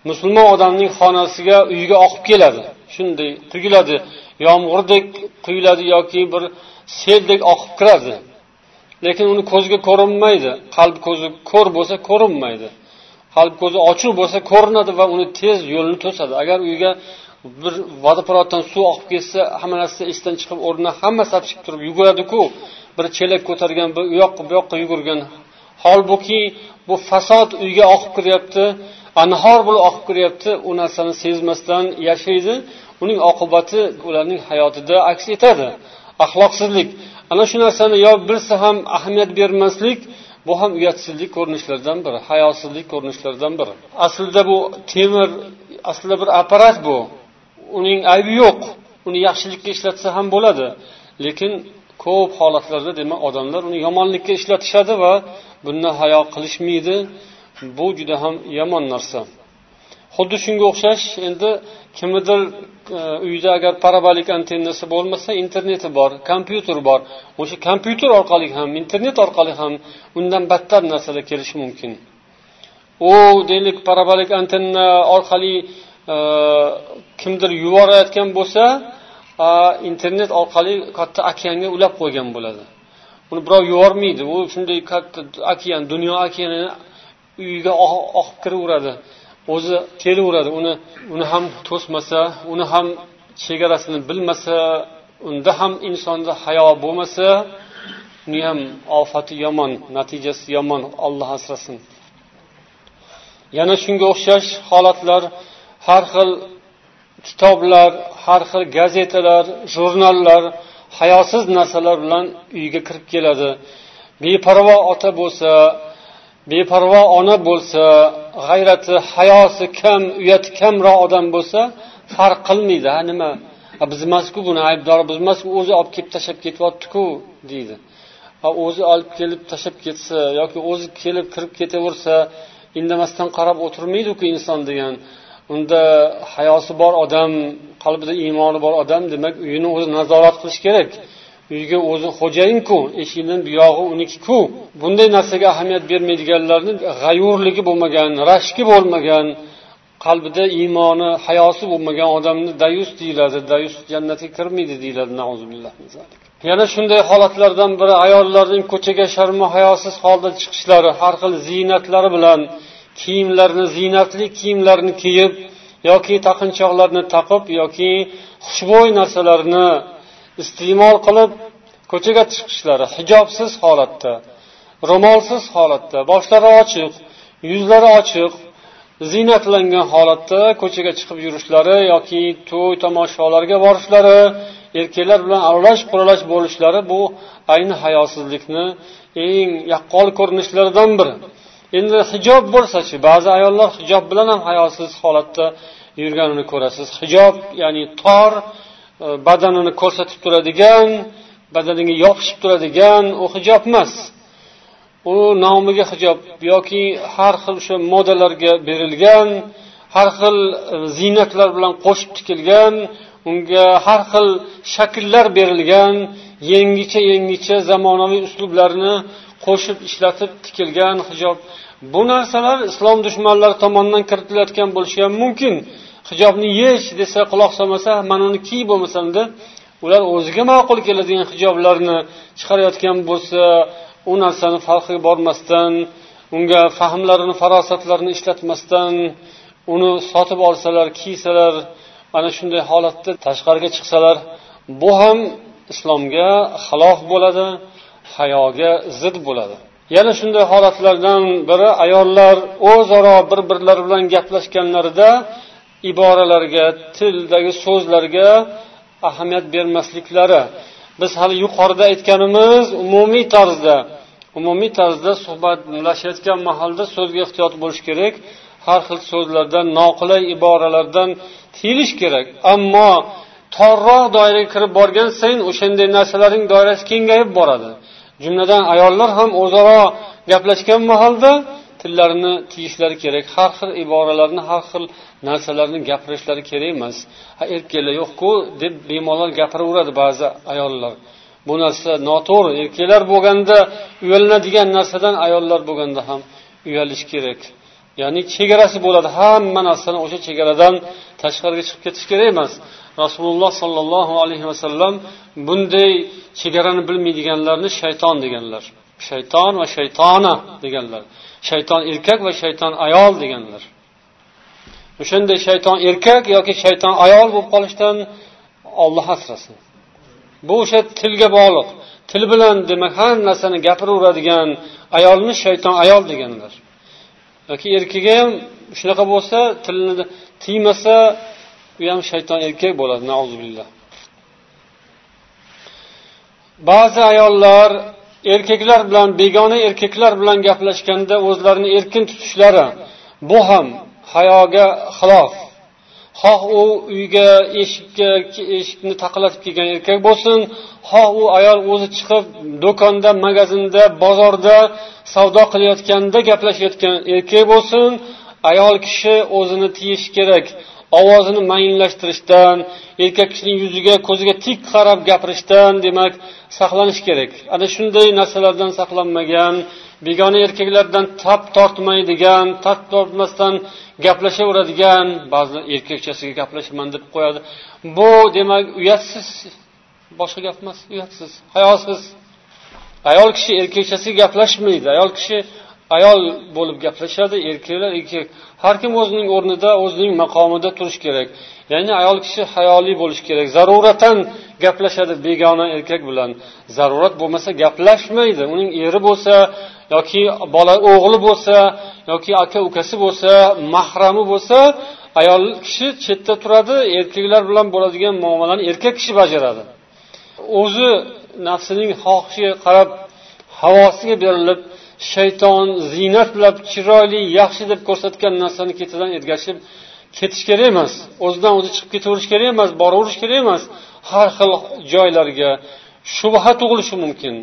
musulmon odamning xonasiga uyiga oqib keladi. Shunday quyiladi yomg'irdek quyiladi yoki bir seldek oqib kiradi. Lekin uni ko'zga ko'rinmaydi. Qalb ko'zi ko'r bo'lsa ko'rinmaydi. Qalb ko'zi ochiq bo'lsa ko'rinadi va uni tez yo'lini to'sadi. Agar uyga bir vodoprovoddan suv oqib ketsa hamma narsa esdan chiqib o'rnidan hamma sapchib turib yuguradiku bir chelak ko'targan bir u yoqqa bu yoqqa yugurgan. Holbuki bu fasod uyga oqib kiryapti anhor bo'lib oqib kiryapti u narsani sezmasdan yashaydi. Uning oqibati ularning hayotida aks etadi. Axloqsizlik. Ana shu narsani yo bilsa ham ahamiyat bermaslik bu ham uyatsizlik ko'rinishlaridan biri hayosizlik ko'rinishlaridan biri. Aslida bu temir aslida bir apparat bu. Uning aybi yo'q. Uni yaxshilikka ishlatsa ham bo'ladi. Lekin ko'p holatlarda demak odamlar uni yomonlikka ishlatishadi va bundan hayo qilishmaydi. Bu juda ham yomon narsa. Xuddi shunga o'xshash endi kimnidir e, uyida agar parabolik antennasi bo'lmasa interneti bor kompyuter bor. O'sha kompyuter orqali ham internet orqali ham undan battar narsalar kelishi mumkin. U deylik parabolik antenna orqali e, kimdir yuborayotgan bo'lsa internet orqali katta okeanga ulab qo'ygan bo'ladi. Uni birov yubormaydi. U shunday katta okean dunyo okeanini uyiga oh, oqib kiraveradi. O'zi kelaveradi. Uni uni ham to'smasa uni ham chegarasini bilmasa unda ham insonda hayo bo'lmasa uni ham ofati yomon natijasi yomon. Olloh asrasin. Yana shunga o'xshash holatlar har xil kitoblar har xil gazetalar jurnallar hayosiz narsalar bilan uyga kirib keladi. Beparvo ota bo'lsa beparvo ona bo'lsa g'ayrati hayosi kam uyati kamroq odam bo'lsa farq qilmaydi. Ha nima? Biz emasku buni aybdori biz emasku o'zi olib kelib tashlab ketyaptiku deydi. O'zi olib kelib tashlab ketsa yoki o'zi kelib kirib ketaversa indamasdan qarab o'tirmaydiku inson degan unda hayosi bor odam qalbida iymoni bor odam demak uyini o'zi nazorat qilishi kerak. Uyga o'zi xo'jayinku eshikdan buyog'i unikiku. Bunday narsaga ahamiyat bermaydiganlarni g'ayurligi bo'lmagan rashki bo'lmagan qalbida iymoni hayosi bo'lmagan odamni dayus deyiladi dayus jannatga kirmaydi deyiladi yana shunday holatlardan biri ayollarning ko'chaga sharmu hayosiz holda chiqishlari har xil ziynatlari bilan kiyimlarni ziynatli kiyimlarni kiyib yoki taqinchoqlarni taqib yoki xushbo'y narsalarni iste'mol qilib ko'chaga chiqishlari hijobsiz holatda ro'molsiz holatda boshlari ochiq yuzlari ochiq ziynatlangan holatda ko'chaga chiqib yurishlari yoki to'y tomoshalarga borishlari erkaklar bilan aralash quralash bo'lishlari bu ayni hayosizlikni eng yaqqol ko'rinishlaridan biri. Endi hijob bo'lsachi ba'zi ayollar hijob bilan ham hayosiz holatda yurganini ko'rasiz. Hijob ya'ni tor e, badanini ko'rsatib turadigan badaniga yopishib turadigan u hijob emas. U nomiga hijob yoki har xil o'sha modalarga berilgan har xil e, ziynatlar bilan qo'shib tikilgan unga har xil shakllar berilgan yangicha yangicha zamonaviy uslublarni qo'shib ishlatib tikilgan hijob. Bu narsalar islom dushmanlari tomonidan kiritilayotgan bo'lishi ham mumkin. Hijobni yech desa quloq solmasa mana uni kiy bo'lmasam deb ular o'ziga ma'qul keladigan hijoblarni chiqarayotgan bo'lsa u narsani farqiga bormasdan unga fahmlarini farosatlarini ishlatmasdan uni sotib olsalar kiysalar ana shunday holatda tashqariga chiqsalar bu ham islomga xilof bo'ladi. Hayoga zid bo'ladi. Yana shunday holatlardan biri ayollar o'zaro bir birlari bilan gaplashganlarida iboralarga tildagi so'zlarga ahamiyat bermasliklari. Biz hali yuqorida aytganimiz umumiy tarzda umumiy tarzda suhbatlashayotgan mahalda so'zga ehtiyot bo'lish kerak. Har xil so'zlardan noqulay iboralardan tiyilish kerak. Ammo torroq doiraga kirib borgan sayin o'shanday narsalarning doirasi kengayib boradi. Jumladan ayollar ham o'zaro gaplashgan mahalda tillarini tiyishlari kerak. Har xil iboralarni har xil narsalarni gapirishlari kerak emas. Ha erkaklar yo'qku deb bemalol gapiraveradi ba'zi ayollar. Bu narsa noto'g'ri. Erkaklar bo'lganda uyalinadigan narsadan ayollar bo'lganda ham uyalish kerak. Ya'ni chegarasi bo'ladi. Hamma narsani o'sha chegaradan tashqariga chiqib ketish kerak emas. Rasululloh sollallohu alayhi vasallam bunday chegarani bilmaydiganlarni shayton deganlar. Shayton va shaytona deganlar. Shayton erkak va shayton ayol deganlar. O'shanday shayton erkak yoki shayton ayol bo'lib qolishdan olloh asrasin. Bu o'sha tilga bog'liq. Til bilan demak har narsani gapiraveradigan ayolni shayton ayol deganlar. Yoki erkagi ham shunaqa bo'lsa tilini tiymasa u ham shayton erkak bo'ladi ba'zi ayollar erkaklar bilan begona erkaklar bilan gaplashganda o'zlarini erkin tutishlari bu ham hayoga xilof. Xoh u uyga eshikka eshikni taqillatib kelgan erkak bo'lsin xoh u ayol o'zi chiqib do'konda magazinda bozorda savdo qilayotganda gaplashayotgan erkak bo'lsin ayol kishi o'zini tiyishi kerak. Ovozini mayinlashtirishdan erkak kishining yuziga ko'ziga tik qarab gapirishdan demak saqlanish kerak. Ana shunday narsalardan saqlanmagan begona erkaklardan tap tortmaydigan tap tortmasdan gaplashaveradigan ba'zi erkakchasiga gaplashaman deb qo'yadi. Bu demak uyatsiz boshqa gap emas uyatsiz hayosiz ayol kishi erkakchasiga gaplashmaydi ayol kishi ayol bo'lib gaplashadi erkaklar erkak. Har kim o'zining o'rnida o'zining maqomida turishi kerak. Ya'ni ayol kishi hayoli bo'lishi kerak. Zaruratan gaplashadi begona erkak bilan. Zarurat bo'lmasa gaplashmaydi. Uning eri bo'lsa yoki bola o'g'li bo'lsa yoki aka ukasi bo'lsa mahrami bo'lsa ayol kishi chetda turadi erkaklar bilan bo'ladigan muomalani erkak kishi bajaradi. O'zi nafsining xohishiga qarab havosiga berilib shayton ziynat bilan chiroyli yaxshi deb ko'rsatgan narsani ketidan ergashib ketish kerak emas. O'zidan o'zi chiqib ketaverish kerak emas boraverish kerak emas. Har xil joylarga shubha tug'ilishi mumkin.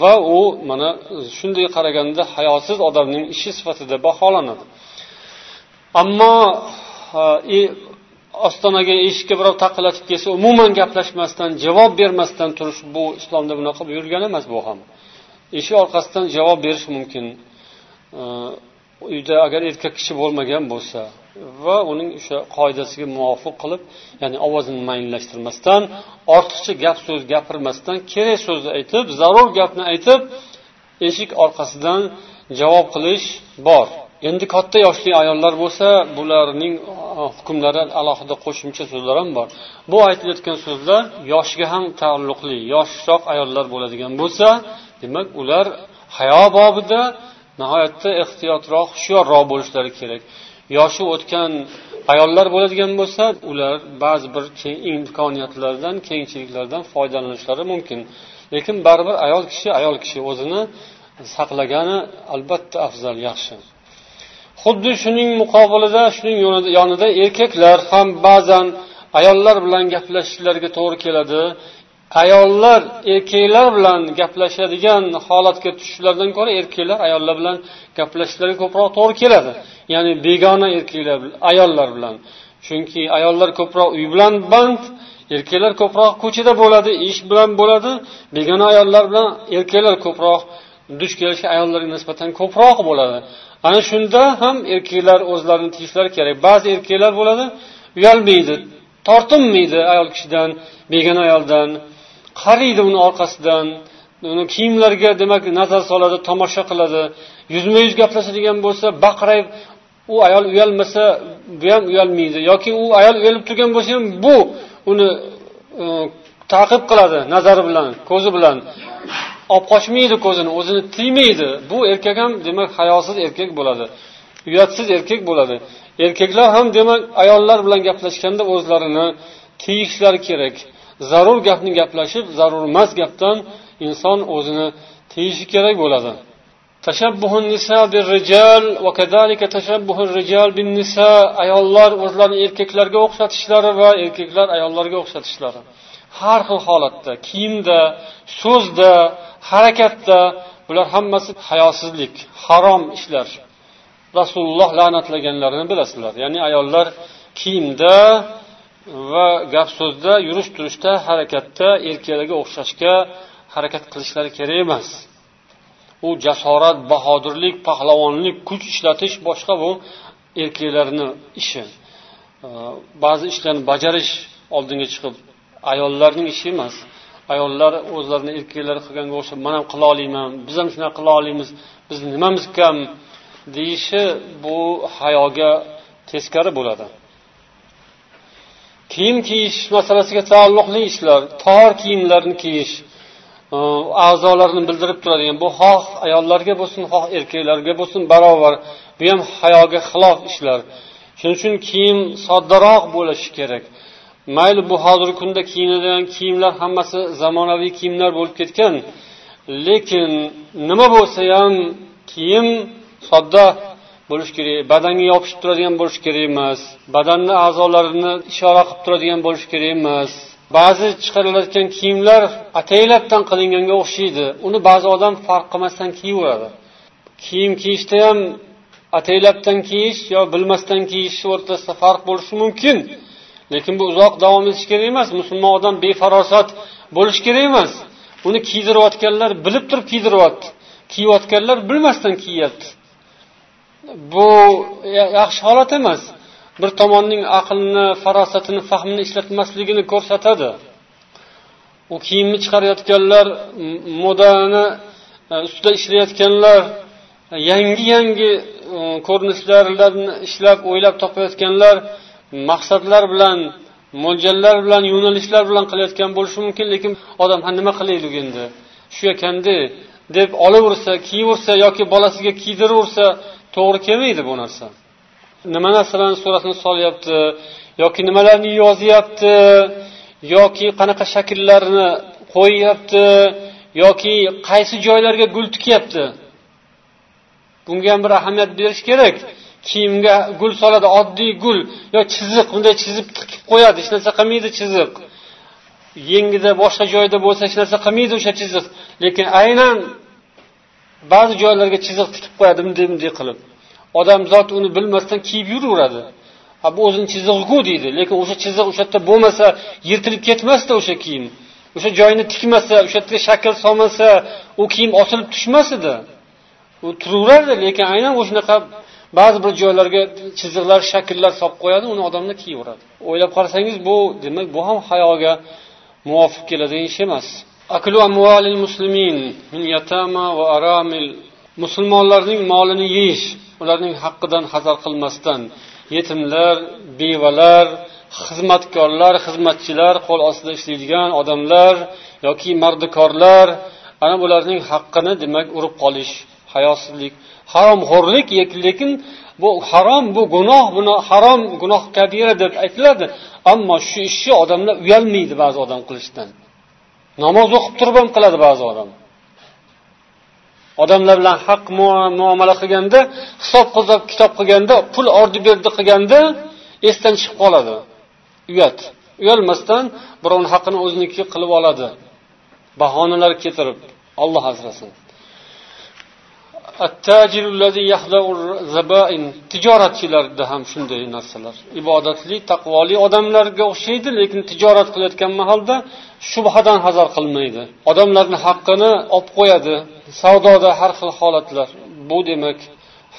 Va u mana shunday qaraganda hayosiz odamning ishi sifatida baholanadi. Ammo e, ostonaga eshikka birov taqillatib kelsa umuman gaplashmasdan javob bermasdan turish bu islomda bunaqa buyurgan emas bu ham. Eshik orqasidan javob berish mumkin. Uyda agar erkak kishi bo'lmagan bo'lsa va uning o'sha qoidasiga muvofiq qilib ya'ni ovozini mayinlashtirmasdan ortiqcha gap so'z gapirmasdan kerak so'zni aytib zarur gapni aytib eshik orqasidan javob qilish bor. Endi katta yoshli ayollar bo'lsa bularning e, hukmlari alohida qo'shimcha so'zlar ham bor. Bu aytilayotgan so'zlar yoshga ham taalluqli yoshroq ayollar bo'ladigan bo'lsa demak ular hayo bobida nihoyatda ehtiyotroq hushyorroq bo'lishlari kerak. Yoshi o'tgan ayollar bo'ladigan bo'lsa ular ba'zi bir imkoniyatlardan kengchiliklardan foydalanishlari mumkin. Lekin baribir ayol kishi ayol kishi o'zini saqlagani albatta afzal yaxshi. Xuddi shuning muqobilida shuning yonida erkaklar ham ba'zan ayollar bilan gaplashishlariga to'g'ri keladi. Ayollar erkaklar bilan gaplashadigan holatga tushishlaridan ko'ra erkaklar ayollar bilan gaplashishlariga ko'proq to'g'ri keladi. Ya'ni begona erkaklar ayollar bilan. Chunki ayollar ko'proq uy bilan band erkaklar ko'proq ko'chada bo'ladi ish bilan bo'ladi. Begona ayollar bilan erkaklar ko'proq duch kelishi ayollarga nisbatan ko'proq bo'ladi. Ana shunda ham erkaklar o'zlarini tiyishlari kerak. Ba'zi erkaklar bo'ladi uyalmaydi tortinmaydi ayol kishidan begona ayoldan. Qaraydi uni orqasidan. Uni kiyimlariga demak nazar soladi tomosha qiladi. Yuzma yuz gaplashadigan bo'lsa baqrayib u ayol uyalmasa bu ham uyalmaydi. Yoki u ayol uyalib turgan bo'lsa ham bu uni e, taqib qiladi nazari bilan ko'zi bilan. Olib qochmaydi ko'zini o'zini tiymaydi. Bu erkak ham demak hayosiz erkak bo'ladi. Uyatsiz erkak bo'ladi. Erkaklar ham demak ayollar bilan gaplashganda o'zlarini tiyishlari kerak. Zarur gapni gaplashib zarur emas gapdan inson o'zini tiyishi kerak bo'ladi. Ayollar o'zlarini erkaklarga o'xshatishlari va erkaklar ayollarga o'xshatishlari. Har xil holatda kiyimda so'zda harakatda bular hammasi hayosizlik harom ishlar. Rasululloh la'natlaganlarini bilasizlar. Ya'ni ayollar kiyimda va gap so'zda yurish turishda harakatda erkaklarga o'xshashga harakat qilishlari kerak emas. U jasorat bahodirlik pahlavonlik kuch ishlatish boshqa bu erkaklarni ishi. Ba'zi ishlarni bajarish oldinga chiqib ayollarning ishi emas. Ayollar o'zlarini erkaklar qilganga o'xshab man ham qila olmayman biz ham shunaqa qila olamiz bizni nimamiz kam? deyishi bu hayoga teskari bo'ladi. Kiyim kiyish masalasiga taalluqli ishlar tor kiyimlarni kiyish a'zolarni bildirib turadigan bu xoh ayollarga bo'lsin xoh erkaklarga bo'lsin barobar bu ham hayoga xilof ishlar. Shuning uchun kiyim soddaroq bo'lishi kerak. Mayli bu hozirgi kunda kiyinadigan kiyimlar hammasi zamonaviy kiyimlar bo'lib ketgan lekin nima bo'lsa ham kiyim sodda bo'lishi kerak badanga yopishib turadigan bo'lishi kerak emas badanni a'zolarini ishora qilib turadigan bo'lishi kerak emas. Ba'zi chiqarilayotgan kiyimlar ataylabdan qilinganga o'xshaydi uni ba'zi odam farq qilmasdan kiyaveradi. Kiyim kiyishda ham ataylabdan kiyish yo bilmasdan kiyish o'rtasida farq bo'lishi mumkin lekin bu uzoq davom etishi kerak emas musulmon odam befarosat bo'lishi kerak emas. Uni kiydirayotganlar bilib turib kiydiryapti kiyayotganlar bilmasdan kiyyapti bu yaxshi holat emas. Bir tomonning aqlni farosatini fahmini ishlatmasligini ko'rsatadi. U kiyimni chiqarayotganlar modani e, ustida ishlayotganlar yangi yangi e, ko'rinishlarni ishlab o'ylab topayotganlar maqsadlar bilan mo'ljallar bilan yo'nalishlar bilan qilayotgan bo'lishi mumkin lekin odam ha nima qilaylik endi? Shu ekanda deb olaversa kiyaversa yoki bolasiga kiydiraversa to'g'ri kelmaydi bu narsa. Nima narsalarni surasini solyapti yoki nimalarni yozyapti yoki qanaqa shakllarni qo'yyapti yoki qaysi joylarga gul tikyapti. Bunga ham bir ahamiyat berish kerak. Kiyimga gul soladi oddiy gul yo chiziq bunday chizib tikib qo'yadi hech narsa qilmaydi chiziq. Yengida boshqa joyda bo'lsa hech narsa qilmaydi o'sha chiziq. Lekin aynan ba'zi joylarga chiziq tutib qo'yadi bunday bunday qilib. Odamzod uni bilmasdan kiyib yuraveradi. Ha bu o'zini chizig'iku deydi lekin o'sha chiziq o'sha yerda bo'lmasa yirtilib ketmasdi o'sha kiyim. O'sha joyini tikmasa o'sha yerga shakl solmasa u kiyim osilib tushmas edi u turaverardi lekin aynan o'shanaqa ba'zi bir joylarga chiziqlar shakllar solib qo'yadi uni odamlar kiyaveradi. O'ylab qarasangiz bu demak bu ham hayoga muvofiq keladigan ish emas. Aklu amvalil muslimin min yatama va aramil musulmonlarning molini yeyish ularning haqqidan hazar qilmasdan yetimlar bevalar xizmatkorlar xizmatchilar qo'l ostida ishlaydigan odamlar yoki mardikorlar ana bularning haqqini demak urib qolish hayosizlik haromxo'rlik lekin bu harom bu gunoh buni harom gunoh kabira deb aytiladi ammo shu ishni odamlar uyalmaydi ba'zi odam qilishdan namoz o'qib turib ham qiladi ba'zi odam. Odamlar bilan haq muomala qilganda hisob kitob kitob qilganda pul ordi berdi qilganda esdan chiqib qoladi. Uyat. Uyalmasdan birovni haqini o'ziniki qilib oladi. Bahonalar keltirib olloh asrasin. Tijoratchilarda ham shunday narsalar. Ibodatli taqvoli odamlarga o'xshaydi lekin tijorat qilayotgan mahalda shubhadan hazar qilmaydi. Odamlarni haqqini olib qo'yadi. Savdoda har xil holatlar. Bu demak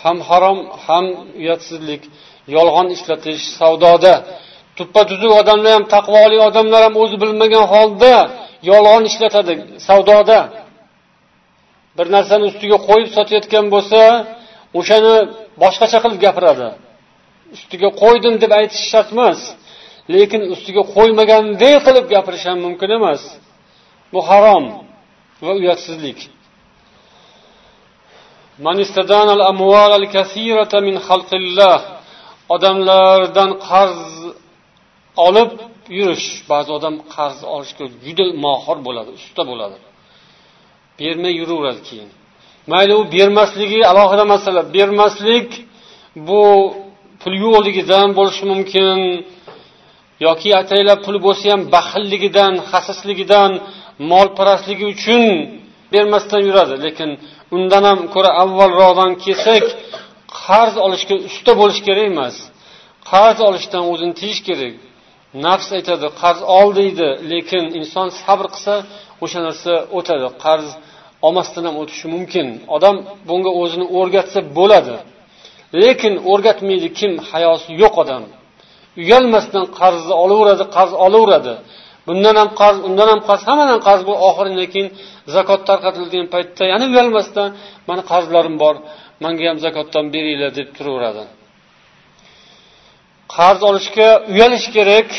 ham harom ham uyatsizlik yolg'on ishlatish savdoda. Tuppa tuzuk odamlar ham taqvoli odamlar ham o'zi bilmagan holda yolg'on ishlatadi savdoda. Bir narsani ustiga qo'yib sotayotgan bo'lsa o'shani boshqacha qilib gapiradi. Ustiga qo'ydim deb aytish shart emas lekin ustiga qo'ymaganday qilib gapirish ham mumkin emas. Bu harom va uyatsizlik. Odamlardan qarz olib yurish. Ba'zi odam qarz olishga juda mohir bo'ladi usta bo'ladi. Bermay yuraveradi keyin. Mayli u bermasligi alohida masala. Bermaslik bu pul yo'qligidan bo'lishi mumkin yoki ataylab pul bo'lsa ham baxilligidan xasisligidan molparastligi uchun bermasdan yuradi. Lekin undan ham ko'ra avvalroqdan kelsak qarz olishga usta bo'lish kerak emas. Qarz olishdan o'zini tiyish kerak. Nafs aytadi qarz ol deydi. Lekin inson sabr qilsa o'sha narsa o'tadi. Qarz olmasdan ham o'tishi mumkin. Odam bunga o'zini o'rgatsa bo'ladi. Lekin o'rgatmaydi kim hayosi yo'q odam. Uyalmasdan qarzni olaveradi qarz olaveradi. Bundan ham qarz undan ham qarz hammadan qarz bu oxiridan keyin zakot tarqatilgan paytda yana uyalmasdan mani qarzlarim bor manga ham zakotdan beringlar deb turaveradi. Qarz olishga uyalish kerak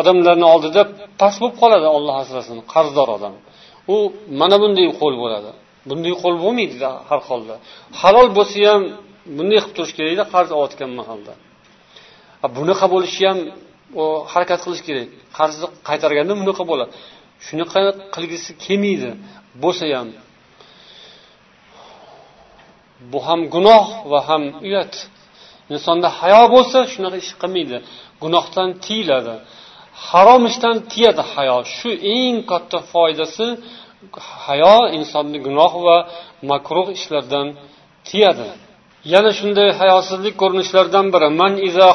odamlarni oldida past bo'lib qoladi olloh asrasin qarzdor odam. U mana bunday qo'l bo'ladi. Bunday qo'l bo'lmaydi har holda. Halol bo'lsa ham bunday qilib turish kerakda qarz olayotgan mahalda. Bunaqa bo'lishi ham harakat qilish kerak. Qarzni qaytarganda bunaqa bo'ladi. Shunaqa qilgisi kelmaydi. Bo'lsa ham bu ham gunoh va ham uyat. Insonda hayo bo'lsa shunaqa ish qilmaydi. Gunohdan tiyiladi harom ishdan tiyadi hayo. Shu eng katta foydasi hayo insonni gunoh va makruh ishlardan tiyadi. Yana shunday hayosizlik ko'rinishlaridan biri man iza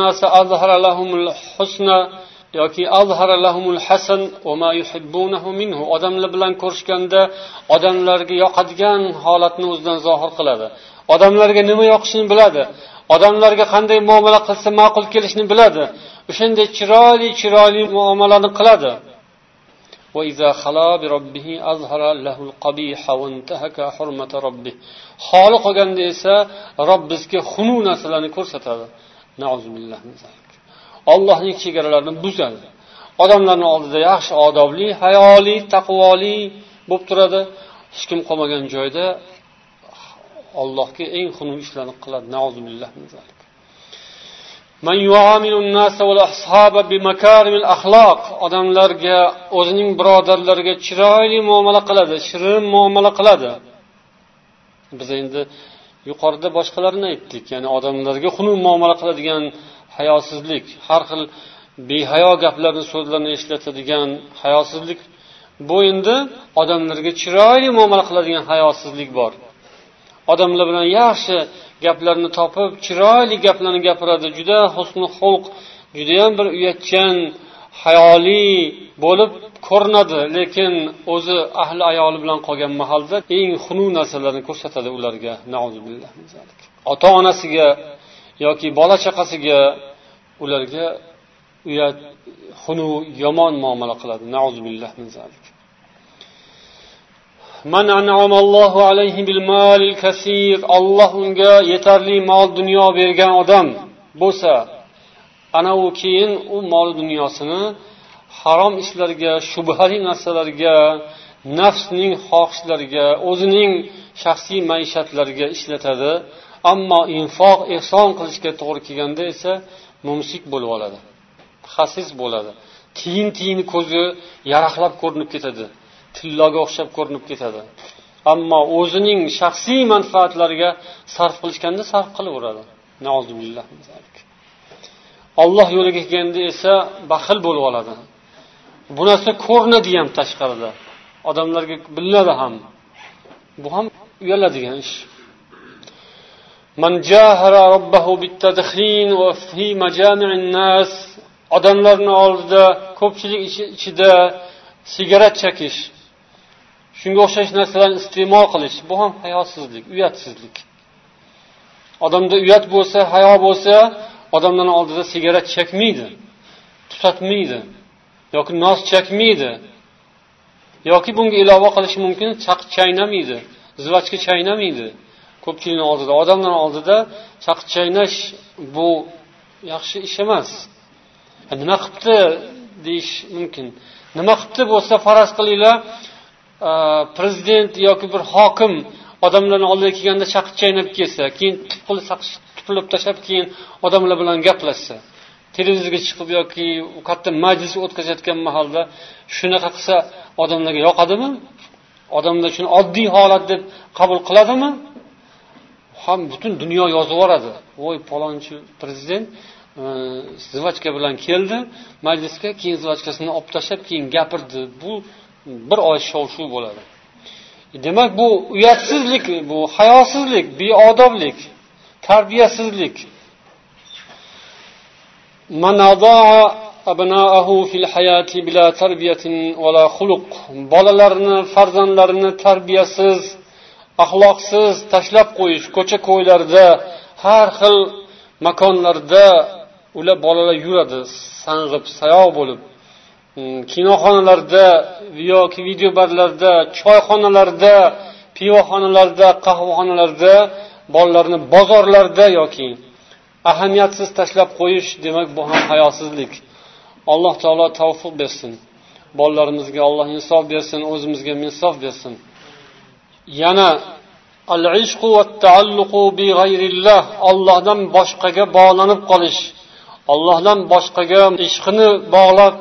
nasa azhara lahumul husna yoki azhara lahumul hasan va ma yuhibbunahu minhu odamlar bilan ko'rishganda odamlarga yoqadigan holatni o'zidan zohir qiladi. Odamlarga nima yoqishini biladi. Odamlarga qanday muomala qilsa ma'qul kelishini biladi. O'shanday chiroyli chiroyli muomalani qiladi. Holi qolganda esa robbisiga xunuk narsalarni ko'rsatadi. Ollohning chegaralarini buzadi. Odamlarni oldida yaxshi odobli hayoli taqvoli bo'lib turadi. Hech kim qolmagan joyda allohga eng xunuk ishlarni qiladi. Odamlarga o'zining birodarlariga chiroyli muomala qiladi shirin muomala qiladi. Biz endi yuqorida boshqalarni aytdik ya'ni odamlarga xunuk muomala qiladigan hayosizlik har xil behayo gaplarni so'zlarni ishlatadigan hayosizlik. Bu endi odamlarga chiroyli muomala qiladigan hayosizlik bor. Odamlar bilan yaxshi gaplarni topib chiroyli gaplarni gapiradi. Juda husni xulq judayam bir uyatchan hayoli bo'lib ko'rinadi. Lekin o'zi ahli ayoli bilan qolgan mahalda eng xunuk narsalarni ko'rsatadi ularga. Ota onasiga yoki bola chaqasiga ularga uyat xunuk yomon muomala qiladi. Olloh unga yetarli mol dunyo bergan odam bo'lsa ana u keyin u mol dunyosini harom ishlarga shubhali narsalarga nafsning xohishlariga o'zining shaxsiy maishatlariga ishlatadi. Ammo infoq ehson qilishga to'g'ri kelganda esa mumsik bo'lib oladi xasis bo'ladi. Tiyin tiyin ko'zi yaraqlab ko'rinib ketadi. Tilloga o'xshab ko'rinib ketadi. Ammo o'zining shaxsiy manfaatlariga sarf qilishganda sarf qilaveradi. Olloh yo'liga kelganda esa baxil bo'lib oladi. Bu narsa ko'rinadi ham tashqarida. Odamlarga bilinadi ham. Bu ham uyaladigan ish. Odamlarni oldida ko'pchilik ichida sigaret chekish shunga o'xshash narsalarni iste'mol qilish bu ham hayosizlik uyatsizlik. Odamda uyat bo'lsa hayo bo'lsa odamlarni oldida sigaret chekmaydi tutatmaydi yoki nos chakmaydi yoki bunga ilova qilish mumkin chaq chaynamaydi zivachka chaynamaydi. Ko'pchilikni oldida odamlarni oldida chaq chaynash bu yaxshi ish emas. E, nima qilibdi deyish mumkin. Nima qilibdi bo'lsa faraz qilinglar Э, prezident yoki bir hokim odamlarni oldiga kelganda chaqib chaynab kelsa keyin tupurib tashlab keyin odamlar bilan gaplashsa televizorga chiqib yoki katta majlis o'tkazayotgan mahalda shunaqa qilsa odamlarga yoqadimi? Odamlar shuni oddiy holat deb qabul qiladimi? Ham butun dunyo yozib yuboradi. Voy palonchi prezident e, zvochka bilan keldi majlisga keyin zvochkasini olib tashlab keyin gapirdi. Bu bir oy shov shuv bo'ladi. Demak bu uyatsizlik bu hayosizlik beodoblik tarbiyasizlik. Bolalarini farzandlarini tarbiyasiz axloqsiz tashlab qo'yish ko'cha ko'ylarda har xil makonlarda ular bolalar yuradi. Sang'ib sayoq bo'lib. Hmm, kinoxonalarda yoki videobarlarda choyxonalarda pivoxonalarda qahvaxonalarda bolalarni bozorlarda yoki ahamiyatsiz tashlab qo'yish demak bu ham hayosizlik. Alloh taolo tavfiq bersin. Bolalarimizga alloh insof bersin o'zimizga minsof bersin. Yana al ishqu va taalluqu bi g'ayrillah ollohdan boshqaga bog'lanib qolish ollohdan boshqaga ishqini bog'lab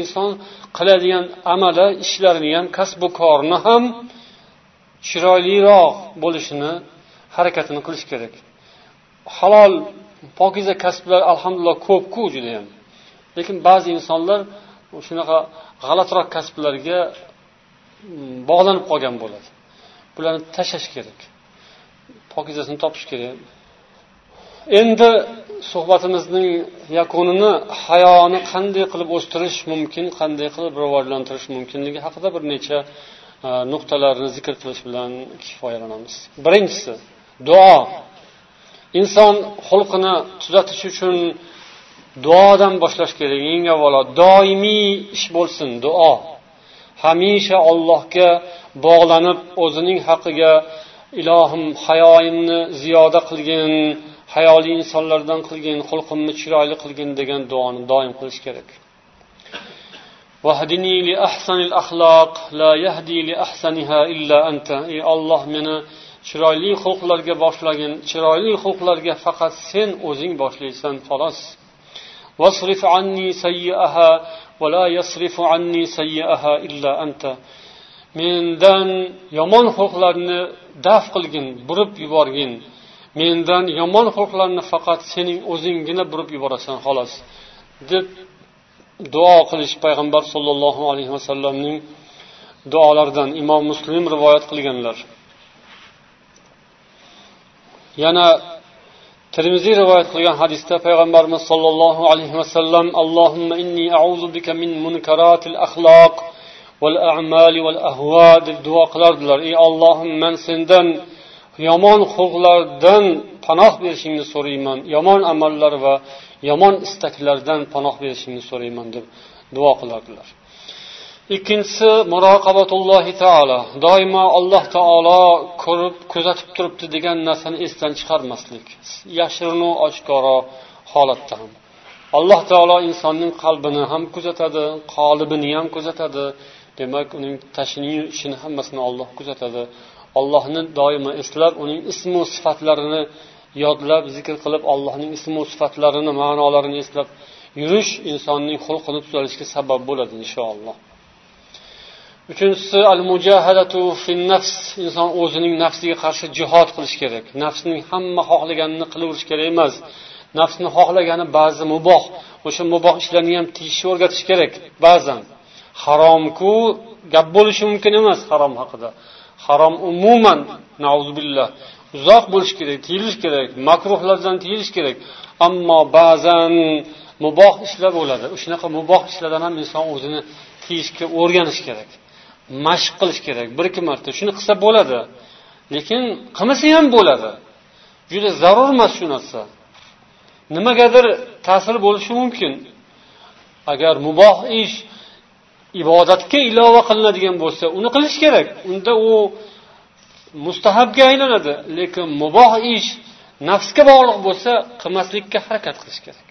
inson qiladigan amali ishlarini ham kasbu korini ham chiroyliroq bo'lishini harakatini qilish kerak. Halol pokiza kasblar alhamdulillah ko'pku judayam. Lekin ba'zi insonlar shunaqa g'alatiroq kasblarga mm, bog'lanib qolgan bo'ladi. Bularni tashlash kerak. Pokizasini topish kerak. Endi suhbatimizning yakunini hayoni qanday qilib o'stirish mumkin qanday qilib rivojlantirish mumkinligi haqida bir necha e, nuqtalarni zikr qilish bilan kifoyalanamiz. Birinchisi duo. Inson xulqini tuzatish uchun duodan boshlash kerak. Eng avvalo doimiy ish bo'lsin duo. Hamisha ollohga bog'lanib o'zining haqqiga ilohim hayoyimni ziyoda qilgin hayoli insonlardan qilgin xulqimni chiroyli qilgin degan duoni doim qilish kerak ey olloh meni chiroyli xulqlarga boshlagin chiroyli xulqlarga faqat sen o'zing boshlaysan xolos واصرف عني سيئها ولا يصرف عني سيئها إلا أنت mendan yomon xulqlarni daf qilgin burib yuborgin Mendan yomon xulqlarni faqat sening o'zinggina burib yuborasan xolos deb duo qilish payg'ambar sollallohu alayhi vasallamning duolaridan imom muslim rivoyat qilganlar. Yana termiziy rivoyat qilgan hadisda payg'ambarimiz sollallohu alayhi vasallam allohumma inni auzu bika min munkaratil axloq val a'mali val ahvo deb duo qilardilar. Ey ollohim man sendan yomon xulqlardan panoh berishingni so'rayman yomon amallar va yomon istaklardan panoh berishingni so'rayman deb duo qilardilar. Ikkinchisi muroqabatullohi taolo doimo alloh taolo ko'rib kuzatib turibdi degan narsani esdan chiqarmaslik. Yashirinu oshkoro holatda ham. Alloh taolo insonning qalbini ham kuzatadi qolibini ham kuzatadi. Demak uning tashini ishini hammasini olloh kuzatadi. Ollohni doimo eslab uning ismu sifatlarini yodlab zikr qilib allohning ismu sifatlarini ma'nolarini eslab yurish insonning xulqini tuzalishiga sabab bo'ladi inshaalloh. Uchinchisi al mujahadatu fin nafs. Inson o'zining nafsiga qarshi jihod qilish kerak. Nafsning hamma xohlaganini qilaverish kerak emas. Nafsni xohlagani ba'zi muboh o'sha muboh ishlarni ham tiyishni o'rgatish kerak ba'zan. Haromku gap bo'lishi mumkin emas harom haqida. Harom umuman nauzubillah uzoq bo'lish kerak tiyilish kerak makruhlardan tiyilish kerak. Ammo ba'zan muboh ishlar bo'ladi. Shunaqa muboh ishlardan ham inson o'zini tiyishga o'rganish kerak mashq qilish kerak. Bir ikki marta shuni qilsa bo'ladi lekin qilmasa ham bo'ladi. Juda zarur emas shu narsa. Nimagadir ta'sir bo'lishi mumkin. Agar muboh ish ibodatga ilova qilinadigan bo'lsa uni qilish kerak. Unda u mustahabga aylanadi lekin muboh ish nafsga bog'liq bo'lsa qilmaslikka harakat qilish kerak.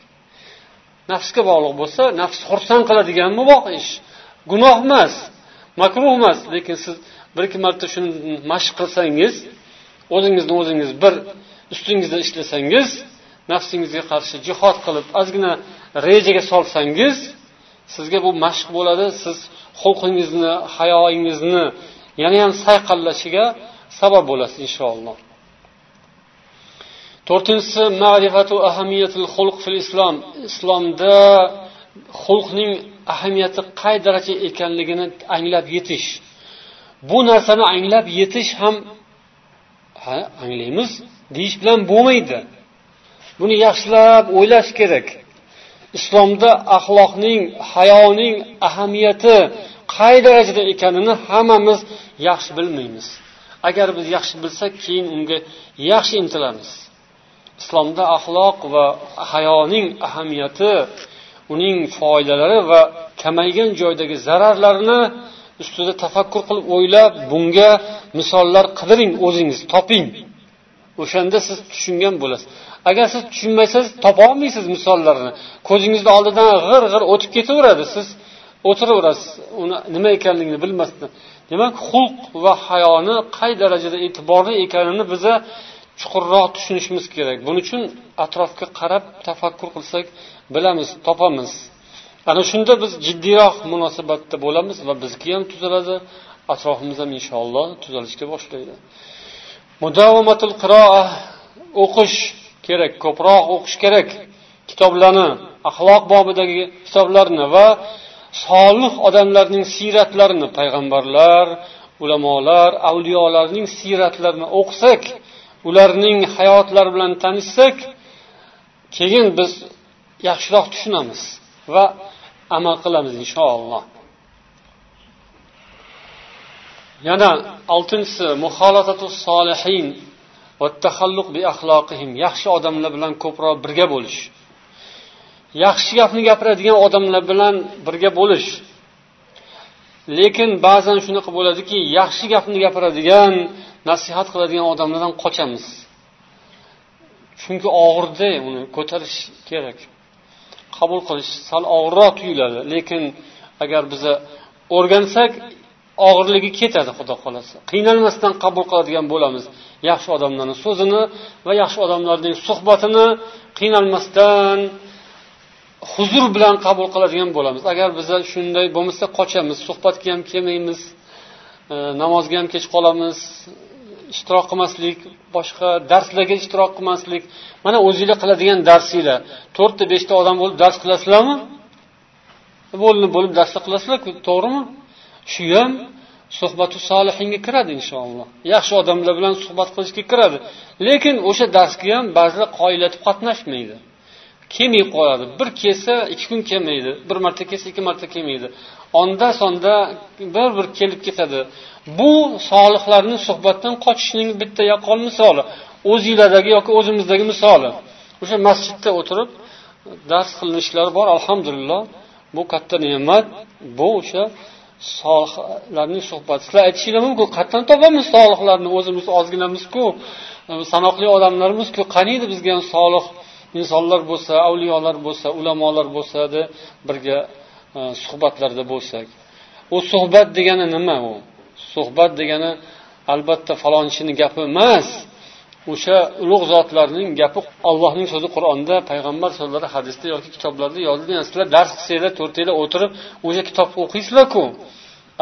Nafsga bog'liq bo'lsa nafs xursand qiladigan muboh ish. Gunoh emas makruh emas lekin siz bir ikki marta shuni mashq qilsangiz o'zingizni o'zingiz bir ustingizda ishlasangiz nafsingizga qarshi jihod qilib ozgina rejaga solsangiz sizga bu mashq bo'ladi siz xulqingizni hayoyingizni yanayam sayqallashiga sabab bo'lasiz inshaalloh. To'rtinchisi ma'rifatu ahamiyatil xulq fil islom. Islomda xulqning ahamiyati qay daraja ekanligini anglab yetish. Bu narsani anglab yetish ham ha anglaymiz deyish bilan bo'lmaydi. Buni yaxshilab o'ylash kerak. Islomda axloqning hayoning ahamiyati qay darajada ekanini hammamiz yaxshi bilmaymiz. Agar biz yaxshi bilsak keyin unga yaxshi intilamiz. Islomda axloq va hayoning ahamiyati uning foydalari va kamaygan joydagi zararlarini ustida tafakkur qilib o'ylab bunga misollar qidiring o'zingiz toping. O'shanda siz tushungan bo'lasiz. Agar siz tushunmaysangiz topolmaysiz misollarni. Ko'zingizni oldidan g'ir g'ir o'tib ketaveradi. Siz o'tiraverasiz. Uni nima ekanligini bilmasdan. Demak xulq va hayoni qay darajada e'tiborli ekanini biza chuqurroq tushunishimiz kerak. Buning uchun atrofga qarab tafakkur qilsak bilamiz topamiz. Ana shunda biz jiddiyroq munosabatda bo'lamiz va bizniki ham tuzaladi. Atrofimiz ham inshaalloh tuzalishga boshlaydi. Mudavomatul qiroa o'qish. Kerak ko'proq o'qish kerak. Kitoblarni axloq bobidagi kitoblarni va solih odamlarning siyratlarini payg'ambarlar ulamolar avliyolarning siyratlarini o'qisak ularning hayotlari bilan tanishsak keyin biz yaxshiroq tushunamiz va amal qilamiz inshaalloh. Yana oltinchisi muholatatu solihin. Va bi yaxshi odamlar bilan ko'proq birga bo'lish. Yaxshi gapni gapiradigan odamlar bilan birga bo'lish. Lekin ba'zan shunaqa bo'ladiki yaxshi gapni gapiradigan nasihat qiladigan odamlardan qochamiz. Chunki og'irda uni ko'tarish kerak. Qabul qilish sal og'irroq tuyuladi. Lekin agar biza o'rgansak og'irligi ketadi xudo xohlasa. Qiynalmasdan qabul qiladigan bo'lamiz. Yaxshi odamlarni so'zini va yaxshi odamlarning suhbatini qiynalmasdan huzur bilan qabul qiladigan bo'lamiz. Agar biza shunday bo'lmasa qochamiz suhbatga ham kelmaymiz e, namozga ham kech qolamiz ishtirok qilmaslik boshqa darslarga ishtirok qilmaslik mana o'zinglar qiladigan darsinglar. To'rtta beshta odam bo'lib dars qilasizlarmi? Bo'linib bo'lib darslar qilasizlarku to'g'rimi? Shu ham suhbatu solihinga kiradi inshaalloh. Yaxshi odamlar bilan suhbat qilishga kiradi. Lekin o'sha darsga ham ba'zilar qoyillatib qatnashmaydi. Kelmay qoladi. Bir kelsa ikki kun kelmaydi. Bir marta kelsa ikki marta kelmaydi. Onda sonda bir bir kelib ketadi. Bu solihlarni suhbatdan qochishning bitta yaqqol misoli. O'zinglardagi yoki o'zimizdagi misoli. O'sha masjidda o'tirib dars qilinishlari bor alhamdulillah. Bu katta ne'mat. Bu o'sha solihlarning suhbati sizlar aytishinglar mumkin qayerdan topamiz. Solihlarni o'zimiz ozginamizku e, sanoqli odamlarmizku. Qaniydi bizga ham solih insonlar bo'lsa avliyolar bo'lsa ulamolar bo'lsa birga e, suhbatlarda bo'lsak? U suhbat degani nima u? Suhbat degani albatta falonchini gapi emas. O'sha ulug' zotlarning gapi allohning so'zi qur'onda payg'ambar so'zlari hadisda yoki kitoblarda yozilgan sizlar dars qilsanglar to'rtinglar o'tirib o'sha kitobni o'qiysizlarku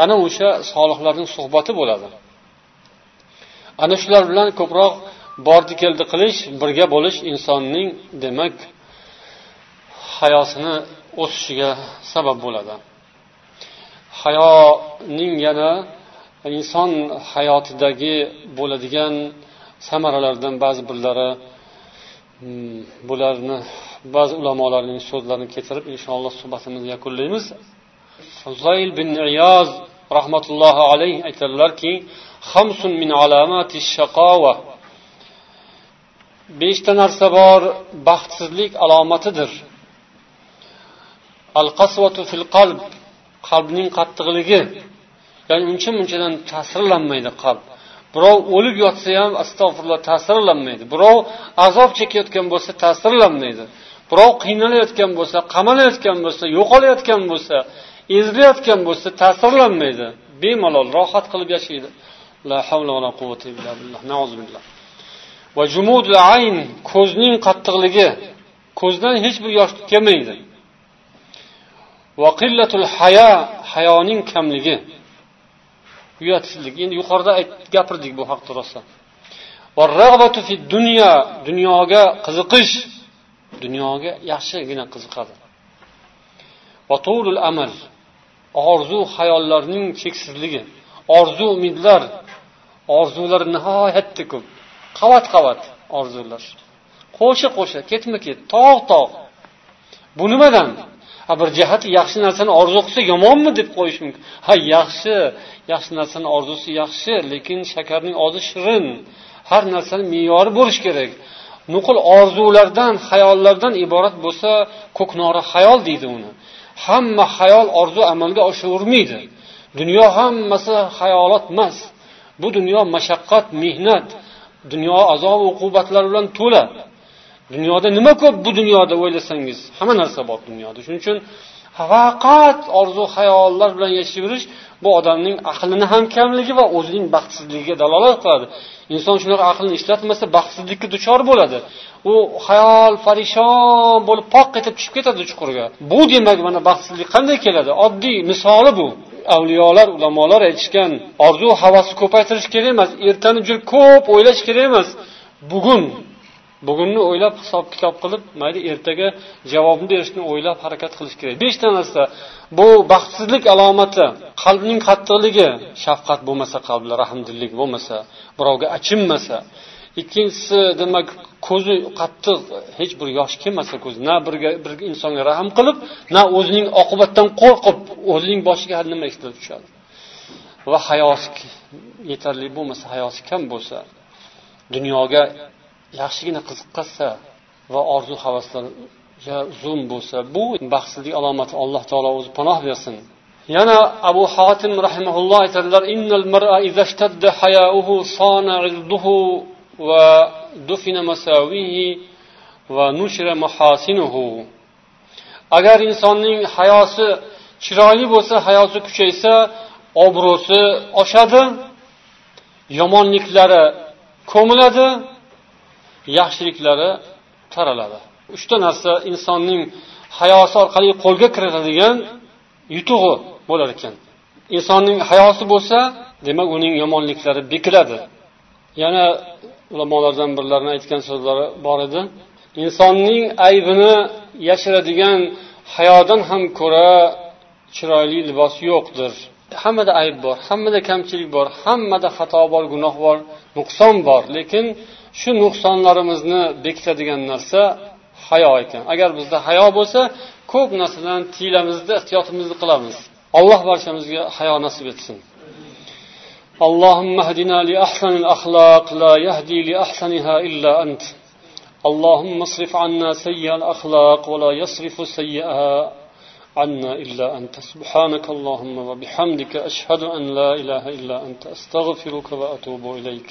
ana o'sha solihlarning suhbati bo'ladi. Ana shular bilan ko'proq bordi keldi qilish birga bo'lish insonning demak hayosini o'sishiga sabab bo'ladi. Hayoning yana inson hayotidagi bo'ladigan samaralardan ba'zi birlari hmm, bularni ba'zi ulamolarning so'zlarini keltirib inshaalloh suhbatimizni yakunlaymiz. Zoyil bin iyoz rahmatullohi alayhi aytadilarki min alamati shaqova beshta narsa bor baxtsizlik alomatidir. Al qasvatu fil qalb qalbning qattiqligi ya'ni uncha munchadan ta'sirlanmaydi qalb. Birov o'lib yotsa ham astag'firulloh ta'sirlanmaydi. Birov azob chekayotgan bo'lsa ta'sirlanmaydi. Birov qiynalayotgan bo'lsa qamalayotgan bo'lsa yo'qolayotgan bo'lsa ezilayotgan bo'lsa ta'sirlanmaydi. Bemalol rohat qilib yashaydi. La havla va la quvvata illa billah. Va jumudul ayn ko'zning qattiqligi ko'zdan hech bir yosh kelmaydi. Va qillatul haya hayoning kamligi. Uyatsizlik endi yuqorida gapirdik bu haqda rosa dunyo dunyoga qiziqish. Dunyoga yaxshigina qiziqadi. Amal orzu hayollarning cheksizligi orzu umidlar orzular nihoyatda ko'p. Qavat qavat orzular. Qo'sha qo'sha ketma ket tog' tog' bu nimadan? Ha bir jihati yaxshi narsani orzu qilsa yomonmi deb qo'yish mumkin? Ha yaxshi yaxshi narsani orzusi yaxshi lekin shakarning ozi shirin. Har narsani me'yori bo'lishi kerak. Nuqul orzulardan hayollardan iborat bo'lsa ko'knori hayol deydi uni. Hamma hayol orzu amalga oshavermaydi dunyo hammasi hayolot emas. Bu dunyo mashaqqat mehnat dunyo azob uqubatlar bilan to'la. Dunyoda nima ko'p bu dunyoda o'ylasangiz hamma narsa bor dunyoda. Shuning uchun faqat orzu hayollar bilan yashayverish bu odamning aqlini ham kamligi va o'zining baxtsizligiga dalolat qiladi. Inson shunaqa aqlni ishlatmasa baxtsizlikka duchor bo'ladi. U hayol parishon bo'lib poq etib tushib ketadi chuqurga. Bu demak mana baxtsizlik qanday keladi? Oddiy misoli bu. Avliyolar ulamolar aytishgan orzu havasni ko'paytirish kerak emas ertani juda ko'p o'ylash kerak emas. Bugun bugunni o'ylab hisob kitob qilib mayli ertaga javobni berishni o'ylab harakat qilish kerak. Beshta narsa bu baxtsizlik alomati qalbning qattiqligi shafqat bo'lmasa qalbda rahmdillik bo'lmasa birovga achinmasa. Ikkinchisi demak ko'zi qattiq hech bir yosh kelmasa ko'zi na birga bir insonga rahm qilib na o'zining oqibatdan qo'rqib o'zining boshiga har nima kelib tushadi? Va hayosi yetarli bo'lmasa hayosi kam bo'lsa dunyoga yaxshigina qiziqqansa va orzu havaslariga uzun bo'lsa bu baxtsizlik alomati alloh taolo o'zi panoh bersin. Yana abu hotim rahimaulloh aytadilar innal mar'a izashtadda hayauhu sona izduhu va dufina masawihi va nushira mahasinuhu. Agar insonning hayosi chiroyli bo'lsa hayosi kuchaysa obro'si oshadi yomonliklari ko'miladi yaxshiliklari taraladi. Uchta narsa insonning hayosi orqali qo'lga kiritadigan yutug'i bo'lar ekan. Insonning hayosi bo'lsa demak uning yomonliklari bekiladi. Yana ulamolardan birlarini aytgan so'zlari bor edi. Insonning aybini yashiradigan hayodan ham ko'ra chiroyli libos yo'qdir. Hammada ayb bor hammada kamchilik bor hammada xato bor gunoh bor nuqson bor. Lekin shu nuqsonlarimizni bekitadigan narsa hayo ekan agar bizda hayo bo'lsa ko'p narsadan tiyilamizda ehtiyotimizni qilamiz alloh barchamizga hayo nasib etsin اللهم اهدنا لأحسن الأخلاق لا يهدي لأحسنها إلا أنت اللهم اصرف عنا سيئ الأخلاق ولا يصرف سيئها عنا إلا أنت سبحانك اللهم وبحمدك أشهد أن لا إله إلا أنت أستغفرك وأتوب إليك